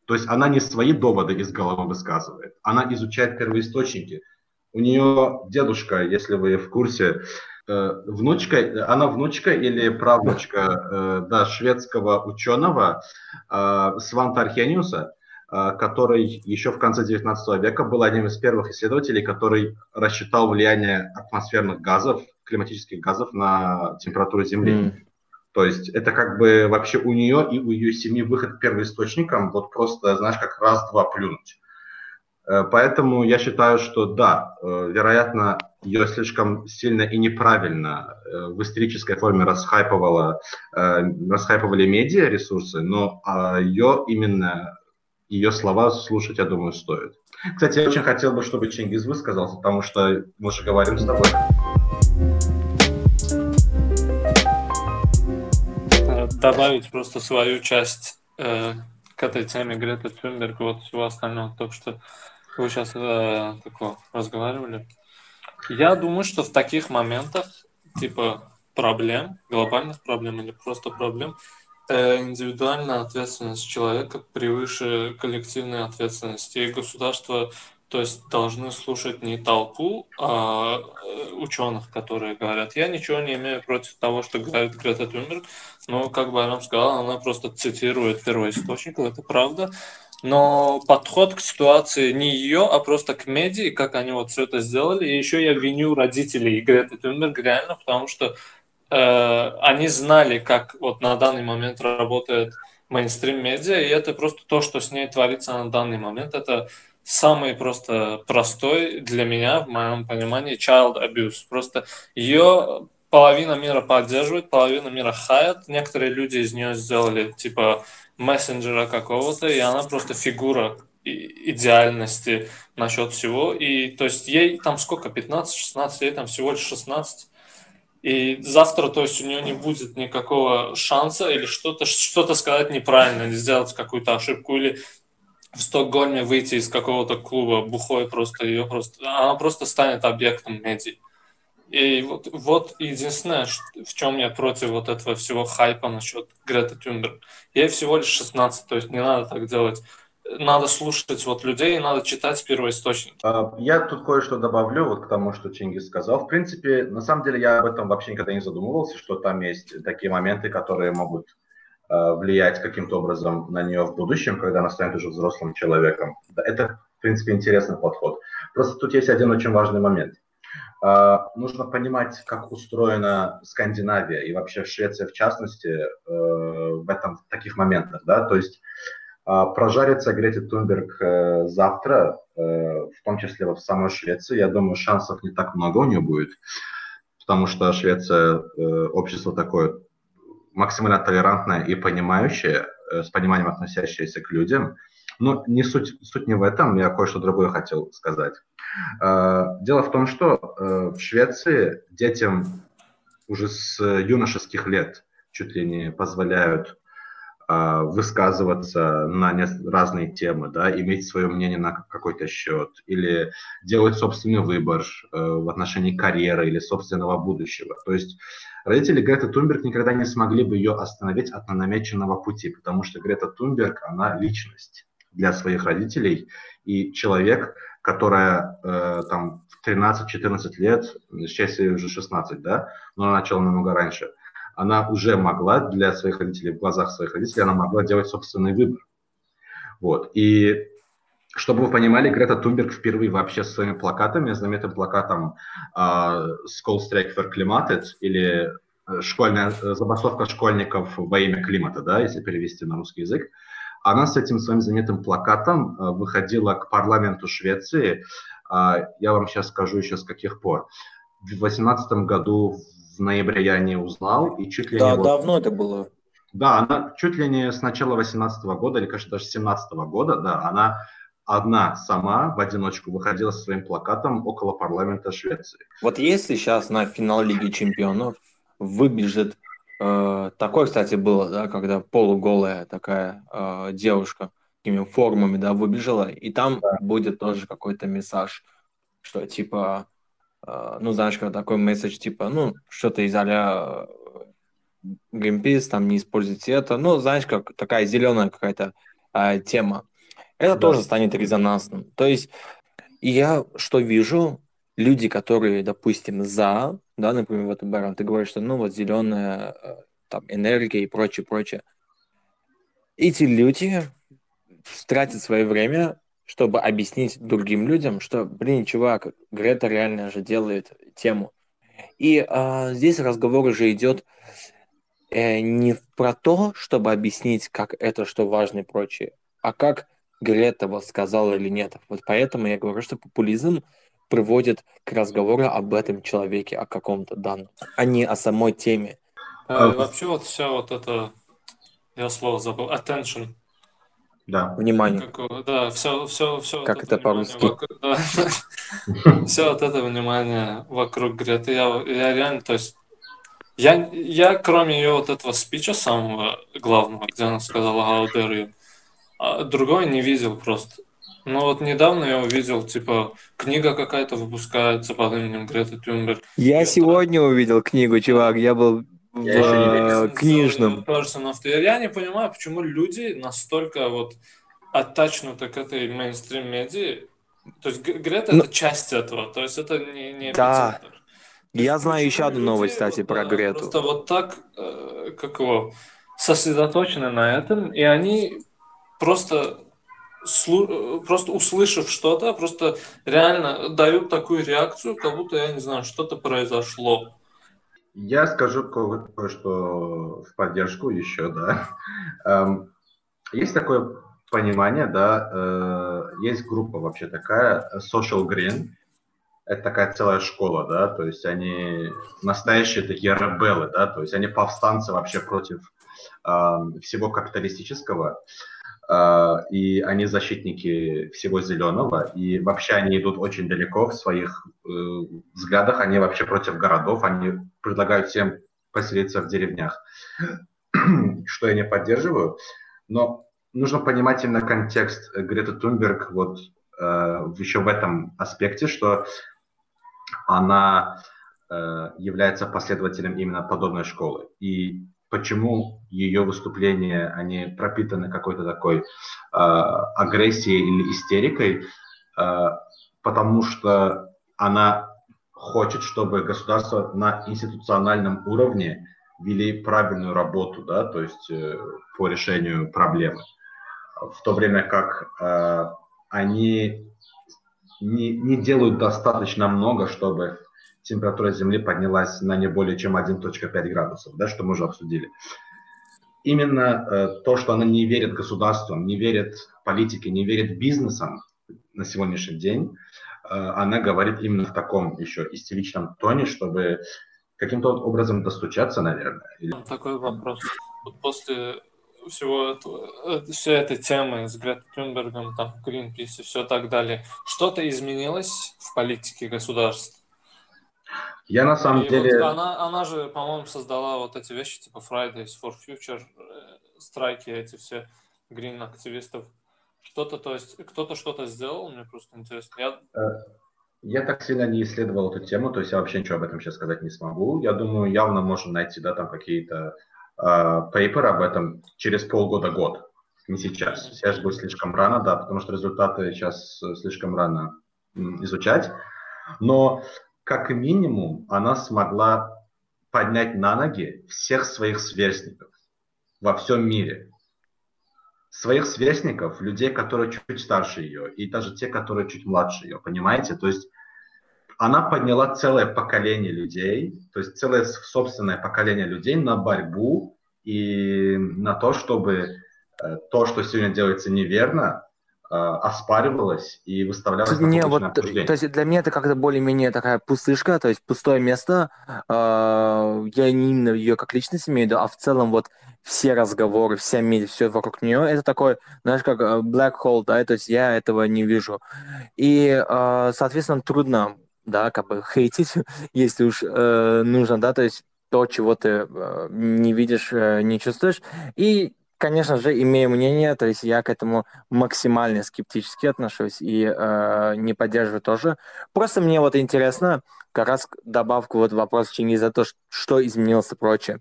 То есть она не свои доводы из головы высказывает, она изучает первоисточники. У нее дедушка, если вы в курсе, э, внучка, она внучка или правнучка э, да, шведского ученого э, Сванта Архениуса, который еще в конце 19 века был одним из первых исследователей, который рассчитал влияние атмосферных газов, климатических газов на температуру Земли. Mm. То есть это как бы вообще у нее и у ее семьи выход к первоисточникам, вот просто, знаешь, как раз-два плюнуть. Э, поэтому я считаю, что да, э, вероятно, ее слишком сильно и неправильно э, в истерической форме расхайповала, расхайповали медиа ресурсы, но а, ее именно ее слова слушать, я думаю, стоит. Кстати, я очень хотел бы, чтобы Чингиз высказался, потому что мы же говорим с тобой. Добавить просто свою часть э, к этой теме Грета Тюнберг вот всего остального, только что вы сейчас э, такое разговаривали. Я думаю, что в таких моментах, типа проблем, глобальных проблем или просто проблем, индивидуальная ответственность человека превыше коллективной ответственности. И государство, то есть, должны слушать не толпу а э, ученых, которые говорят. Я ничего не имею против того, что говорит Грета Тюнберг, но, как Байрам сказал, она просто цитирует первоисточников, это правда. Но подход к ситуации не ее, а просто к медиа, как они вот все это сделали. И еще я виню родителей Греты Тюнберг реально, потому что Э, они знали, как вот на данный момент работает мейнстрим медиа, и это просто то, что с ней творится на данный момент. Это самый просто простой для меня, в моем понимании, child abuse. Просто ее половина мира поддерживает, половина мира хает. Некоторые люди из нее сделали типа мессенджера какого-то, и она просто фигура идеальности насчет всего. И то есть ей там сколько, 15-16 ей там всего лишь 16 и завтра, то есть у нее не будет никакого шанса или что-то что сказать неправильно, или сделать какую-то ошибку, или в Стокгольме выйти из какого-то клуба бухой просто ее просто она просто станет объектом медиа. И вот, вот единственное, в чем я против вот этого всего хайпа насчет Грета Тюнберг. Ей всего лишь 16, то есть не надо так делать. Надо слушать вот людей, надо читать первоисточники. А, я тут кое-что добавлю вот к тому, что Чингис сказал. В принципе, на самом деле я об этом вообще никогда не задумывался, что там есть такие моменты, которые могут а, влиять каким-то образом на нее в будущем, когда она станет уже взрослым человеком. Это, в принципе, интересный подход. Просто тут есть один очень важный момент. Uh, нужно понимать, как устроена Скандинавия и вообще Швеция в частности uh, в этом в таких моментах, да, то есть а, прожарится Грета Тунберг э, завтра, э, в том числе в самой Швеции. Я думаю, шансов не так много у нее будет, потому что Швеция э, общество такое максимально толерантное и понимающее, с пониманием относящееся к людям. Но не суть, суть не в этом, я кое-что другое хотел сказать. Дело в том, что в Швеции детям уже с юношеских лет чуть ли не позволяют а, высказываться на разные темы, да, иметь свое мнение на какой-то счет, или делать собственный выбор э, в отношении карьеры или собственного будущего. То есть родители Греты Тунберг никогда не смогли бы ее остановить от намеченного пути, потому что Грета Тунберг, она личность для своих родителей и человек, которая э, там в 13-14 лет, сейчас ей уже 16, да, но она начала намного раньше – она уже могла для своих родителей, в глазах своих родителей, она могла делать собственный выбор. Вот. И чтобы вы понимали, Грета Тунберг впервые вообще с своими плакатами, знаменитым плакатом uh, «School Strike for Climate» или э, школьная э, забастовка школьников во имя климата, да, если перевести на русский язык, она с этим своим знаменитым плакатом uh, выходила к парламенту Швеции. Uh, я вам сейчас скажу еще с каких пор. В 2018 году в ноябре я не узнал, и чуть ли да, не... Да, давно вот... это было. Да, она чуть ли не с начала 18 года, или, кажется, даже 17 года, да, она одна сама в одиночку выходила со своим плакатом около парламента Швеции. Вот если сейчас на финал Лиги Чемпионов выбежит э, такое, кстати, было, да, когда полуголая такая э, девушка такими формами, да, выбежала, и там да. будет тоже какой-то мессаж, что типа ну, знаешь, когда такой месседж, типа, ну, что-то из а Greenpeace, там, не используйте это, ну, знаешь, как такая зеленая какая-то а, тема. Это да. тоже станет резонансным. То есть я что вижу, люди, которые, допустим, за, да, например, вот, Барон, ты говоришь, что, ну, вот зеленая там, энергия и прочее, прочее. Эти люди тратят свое время чтобы объяснить другим людям, что, блин, чувак, Грета реально же делает тему. И а, здесь разговор уже идет э, не про то, чтобы объяснить, как это, что важно и прочее, а как Грета вот сказала или нет. Вот поэтому я говорю, что популизм приводит к разговору об этом человеке, о каком-то данном, а не о самой теме. А, вообще вот вся вот эта, я слово забыл, attention, да. Внимание. Как, да, все, все, все. Как это, это по-русски? Все вот это внимание вокруг Греты. Я, я реально, то есть, я, я кроме ее вот этого спича самого главного, где она сказала «How dare you», а другой не видел просто. Ну вот недавно я увидел, типа, книга какая-то выпускается под именем Грета Тюнберг. Я сегодня увидел книгу, чувак. Я был в э, книжном. Я не понимаю, почему люди настолько вот оттачнуты к этой мейнстрим-медии. То есть Грета ну, это часть этого, то есть это не, не Да. Я знаю еще одну новость, кстати, про да, Грету. Просто вот так, э, как его, сосредоточены на этом, и они просто слу- просто услышав что-то, просто реально дают такую реакцию, как будто, я не знаю, что-то произошло. Я скажу кое-что в поддержку еще, да. Эм, есть такое понимание, да, э, есть группа вообще такая, Social Green, это такая целая школа, да, то есть они настоящие такие ребелы, да, то есть они повстанцы вообще против эм, всего капиталистического, и они защитники всего зеленого, и вообще они идут очень далеко в своих э, взглядах, они вообще против городов, они предлагают всем поселиться в деревнях, что я не поддерживаю. Но нужно понимать именно контекст Греты Тунберг вот э, еще в этом аспекте, что она э, является последователем именно подобной школы. И почему ее выступления, они пропитаны какой-то такой э, агрессией или истерикой, э, потому что она хочет, чтобы государство на институциональном уровне вели правильную работу, да, то есть э, по решению проблемы. В то время как э, они не, не делают достаточно много, чтобы температура Земли поднялась на не более чем 1.5 градусов, да, что мы уже обсудили. Именно э, то, что она не верит государствам, не верит политике, не верит бизнесам на сегодняшний день, э, она говорит именно в таком еще истеричном тоне, чтобы каким-то образом достучаться, наверное. Такой вопрос. После всего этого, э, всей этой темы с Гретой Тюнбергом, там, Greenpeace и все так далее, что-то изменилось в политике государств? Я на самом и деле... Вот она, она же, по-моему, создала вот эти вещи, типа Fridays for Future, э, страйки эти все green активистов. Что-то, то есть, кто-то что-то сделал, мне просто интересно. Я... Э, я так сильно не исследовал эту тему, то есть я вообще ничего об этом сейчас сказать не смогу. Я думаю, явно можно найти, да, там какие-то пейпер об этом через полгода-год, не сейчас. Сейчас будет слишком рано, да, потому что результаты сейчас э, слишком рано изучать. Но как минимум она смогла поднять на ноги всех своих сверстников во всем мире. Своих сверстников, людей, которые чуть старше ее, и даже те, которые чуть младше ее, понимаете? То есть она подняла целое поколение людей, то есть целое собственное поколение людей на борьбу и на то, чтобы э, то, что сегодня делается неверно, э, оспаривалось и выставлялось на не, вот, обсуждение. То есть для меня это как-то более-менее такая пустышка, то есть пустое место. Э, я не именно ее как личность имею в виду, а в целом вот все разговоры, вся медиа, все вокруг нее, это такой, знаешь, как black hole, да, то есть я этого не вижу. И, соответственно, трудно да, как бы хейтить, если уж э, нужно, да, то есть то, чего ты э, не видишь, э, не чувствуешь. И, конечно же, имею мнение, то есть я к этому максимально скептически отношусь и э, не поддерживаю тоже. Просто мне вот интересно, как раз добавку вот вопрос за то, что изменилось и прочее.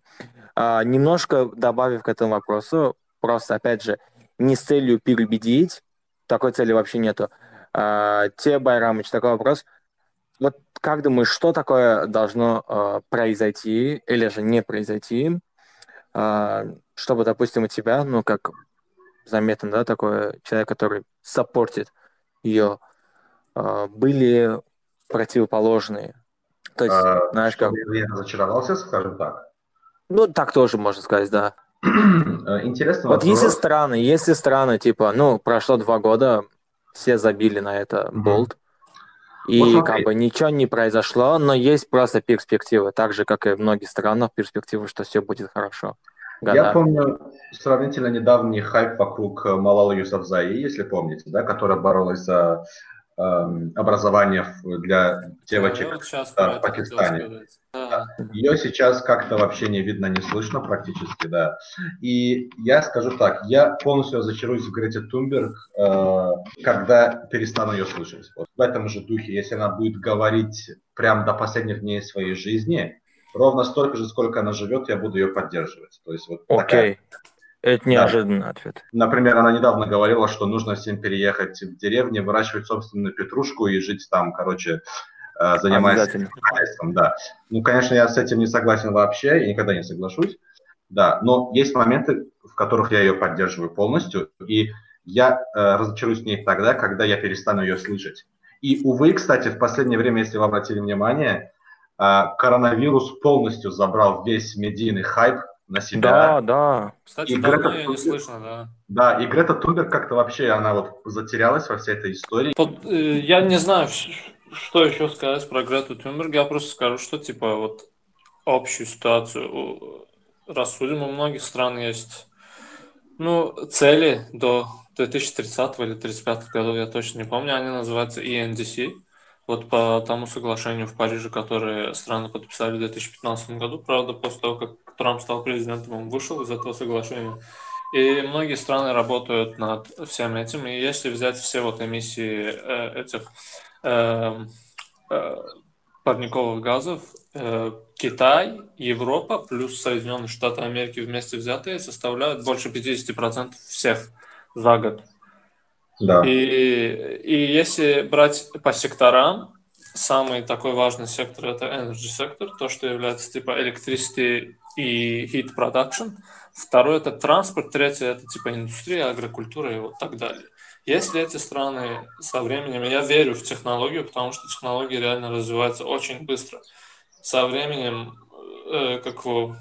Э, немножко добавив к этому вопросу, просто, опять же, не с целью переубедить, такой цели вообще нету. Э, те, Байрамыч, такой вопрос – вот как думаешь, что такое должно э, произойти или же не произойти, чтобы, допустим, у тебя, ну, как заметно, да, такой человек, который саппортит ее, э, были противоположные. То есть, а, знаешь, как... Я разочаровался, скажем так. Ну, так тоже можно сказать, да. Интересно. Вот вопрос. если страны, если страны, типа, ну, прошло два года, все забили на это болт, и вот как бы ничего не произошло, но есть просто перспективы, так же, как и в многих странах, перспективы, что все будет хорошо. Года. Я помню сравнительно недавний хайп вокруг Малала Юсафзаи, если помните, да, которая боролась за образования для девочек да, в Пакистане. Да. Ее сейчас как-то вообще не видно, не слышно практически, да. И я скажу так, я полностью разочаруюсь в Грете Тунберг, э, когда перестану ее слышать. Вот в этом же духе, если она будет говорить прям до последних дней своей жизни, ровно столько же, сколько она живет, я буду ее поддерживать. То есть вот okay. такая это неожиданный да. ответ. Например, она недавно говорила, что нужно всем переехать в деревню, выращивать собственную петрушку и жить там, короче, э, занимаясь хозяйством. Да. Ну, конечно, я с этим не согласен вообще и никогда не соглашусь. Да, но есть моменты, в которых я ее поддерживаю полностью, и я э, разочаруюсь в ней тогда, когда я перестану ее слышать. И, увы, кстати, в последнее время, если вы обратили внимание, э, коронавирус полностью забрал весь медийный хайп на себя. Да, да. Кстати, и давно Грета... ее не слышно, да. Да, и Грета Тунберг как-то вообще, она вот затерялась во всей этой истории. Вот, э, я не знаю, что еще сказать про Грету Тунберг. Я просто скажу, что типа вот общую ситуацию рассудим. У многих стран есть ну, цели до 2030 или 2035 года, я точно не помню. Они называются ENDC. Вот по тому соглашению в Париже, которое страны подписали в 2015 году, правда, после того, как Трамп стал президентом, он вышел из этого соглашения. И многие страны работают над всем этим. И если взять все вот эмиссии э, этих э, э, парниковых газов э, Китай, Европа плюс Соединенные Штаты Америки вместе взятые составляют больше 50% всех за год. Да. И, и если брать по секторам, самый такой важный сектор это energy сектор, то, что является типа electricity и heat production. Второй это транспорт, третий это типа индустрия, агрокультура и вот так далее. Если эти страны со временем, я верю в технологию, потому что технологии реально развиваются очень быстро. Со временем, э, как его,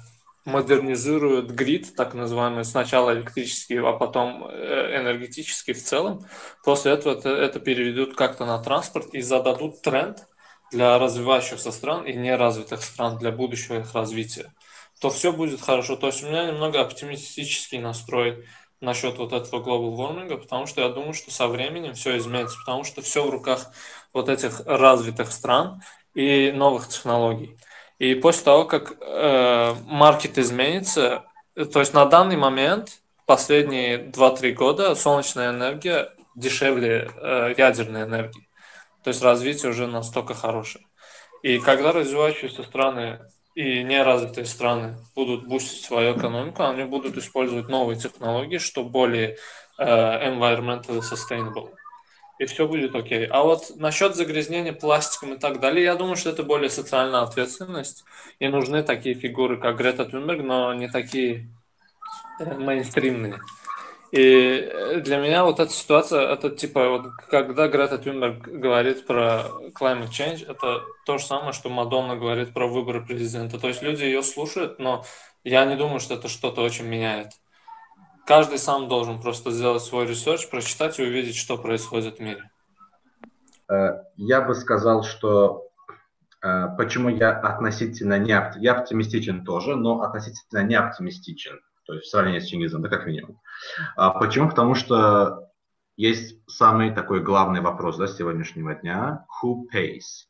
модернизируют грид, так называемый, сначала электрический, а потом э, энергетический в целом. После этого это, это переведут как-то на транспорт и зададут тренд для развивающихся стран и неразвитых стран для будущего их развития, то все будет хорошо. То есть у меня немного оптимистический настрой насчет вот этого global warming, потому что я думаю, что со временем все изменится, потому что все в руках вот этих развитых стран и новых технологий. И после того, как э, маркет изменится, то есть на данный момент, последние 2-3 года, солнечная энергия дешевле э, ядерной энергии. То есть развитие уже настолько хорошее. И когда развивающиеся страны и неразвитые страны будут бустить свою экономику, они будут использовать новые технологии, что более э, environmentally sustainable. И все будет окей. А вот насчет загрязнения пластиком и так далее, я думаю, что это более социальная ответственность. И нужны такие фигуры, как Грета Тунберг, но не такие э, мейнстримные. И для меня вот эта ситуация, это типа, вот когда Грета Тюнберг говорит про climate change, это то же самое, что Мадонна говорит про выборы президента. То есть люди ее слушают, но я не думаю, что это что-то очень меняет. Каждый сам должен просто сделать свой research, прочитать и увидеть, что происходит в мире. Э, я бы сказал, что э, почему я относительно не оптимистичен тоже, но относительно не оптимистичен то есть в сравнении с Чингизом, да, как минимум. А почему? Потому что есть самый такой главный вопрос да, сегодняшнего дня – who pays?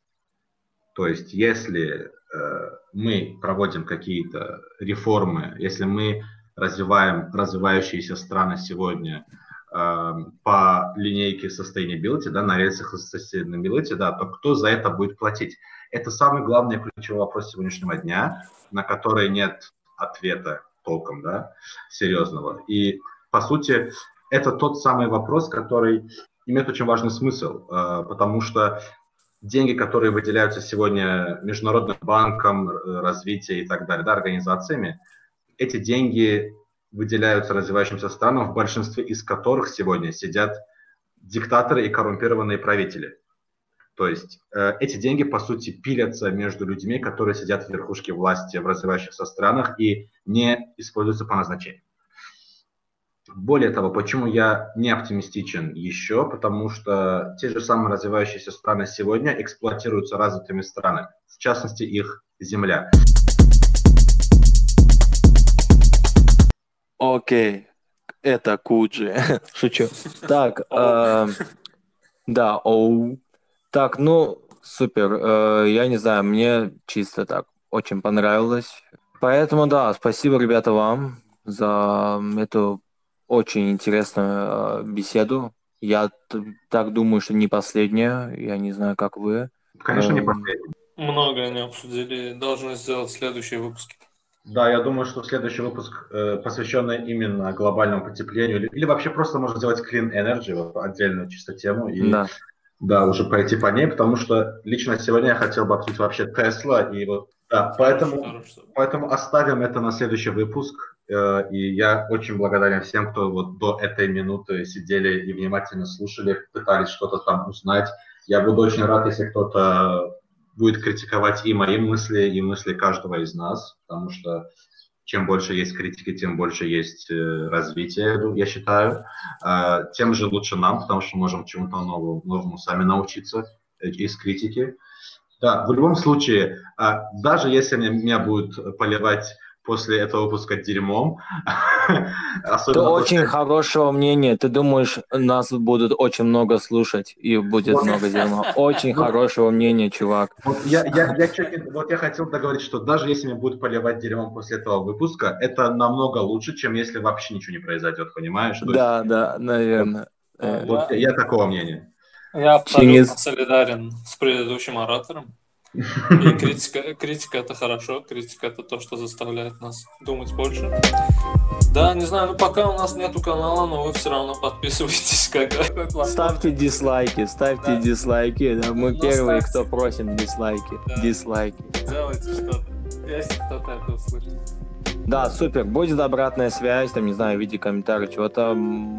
То есть если э, мы проводим какие-то реформы, если мы развиваем развивающиеся страны сегодня э, по линейке sustainability, да, на рельсах sustainability, да, то кто за это будет платить? Это самый главный ключевой вопрос сегодняшнего дня, на который нет ответа толком, да, серьезного. И, по сути, это тот самый вопрос, который имеет очень важный смысл, э, потому что деньги, которые выделяются сегодня Международным банком развития и так далее, да, организациями, эти деньги выделяются развивающимся странам, в большинстве из которых сегодня сидят диктаторы и коррумпированные правители. То есть э, эти деньги, по сути, пилятся между людьми, которые сидят в верхушке власти в развивающихся странах и не используются по назначению. Более того, почему я не оптимистичен еще? Потому что те же самые развивающиеся страны сегодня эксплуатируются развитыми странами, в частности их земля. Окей, это Куджи. Шучу. Так, э, да, оу. Так, ну, супер. Э, я не знаю, мне чисто так очень понравилось. Поэтому, да, спасибо, ребята, вам за эту очень интересную э, беседу. Я так думаю, что не последняя. Я не знаю, как вы. Конечно, не эм, последняя. Много они обсудили. Должны сделать следующие выпуски. Да, я думаю, что следующий выпуск, э, посвященный именно глобальному потеплению, или, или вообще просто можно сделать clean energy, вот, отдельную чисто тему, и да да, уже пойти по ней, потому что лично сегодня я хотел бы обсудить вообще Тесла, и вот, да, поэтому, поэтому оставим это на следующий выпуск, и я очень благодарен всем, кто вот до этой минуты сидели и внимательно слушали, пытались что-то там узнать. Я буду очень рад, если кто-то будет критиковать и мои мысли, и мысли каждого из нас, потому что чем больше есть критики, тем больше есть э, развития, я считаю. А, тем же лучше нам, потому что можем чему-то новому, новому сами научиться э, из критики. Да, в любом случае, даже если меня будут поливать после этого выпуска дерьмом. Ты очень хорошего мнения. Ты думаешь, нас будут очень много слушать и будет много дерьма. Очень хорошего мнения, чувак. Вот я, хотел договорить, что даже если меня будут поливать дерьмом после этого выпуска, это намного лучше, чем если вообще ничего не произойдет, понимаешь? Да, да, наверное. Вот, я, я такого мнения. Я абсолютно солидарен с предыдущим оратором. И критика, критика это хорошо, критика это то, что заставляет нас думать больше. Да, не знаю, ну пока у нас нету канала, но вы все равно подписывайтесь. Как... Ставьте дизлайки, ставьте Да. дизлайки. да, Мы Ну, первые, ставьте. кто просим дизлайки. Да. Дизлайки. Делайте что-то, если кто-то это услышит. Да, супер. Будет обратная связь, там, не знаю, в виде комментариев, чего-то.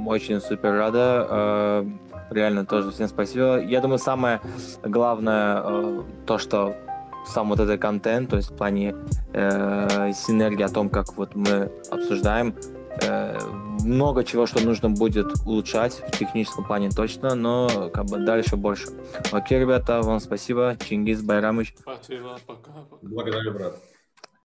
Очень супер рада. Реально тоже всем спасибо. Я думаю, самое главное э, то, что сам вот этот контент, то есть в плане э, синергии о том, как вот мы обсуждаем, э, много чего, что нужно будет улучшать в техническом плане точно, но как бы дальше больше. Окей, ребята, вам спасибо. Чингис Байрамыч. Спасибо, пока. Благодарю, брат.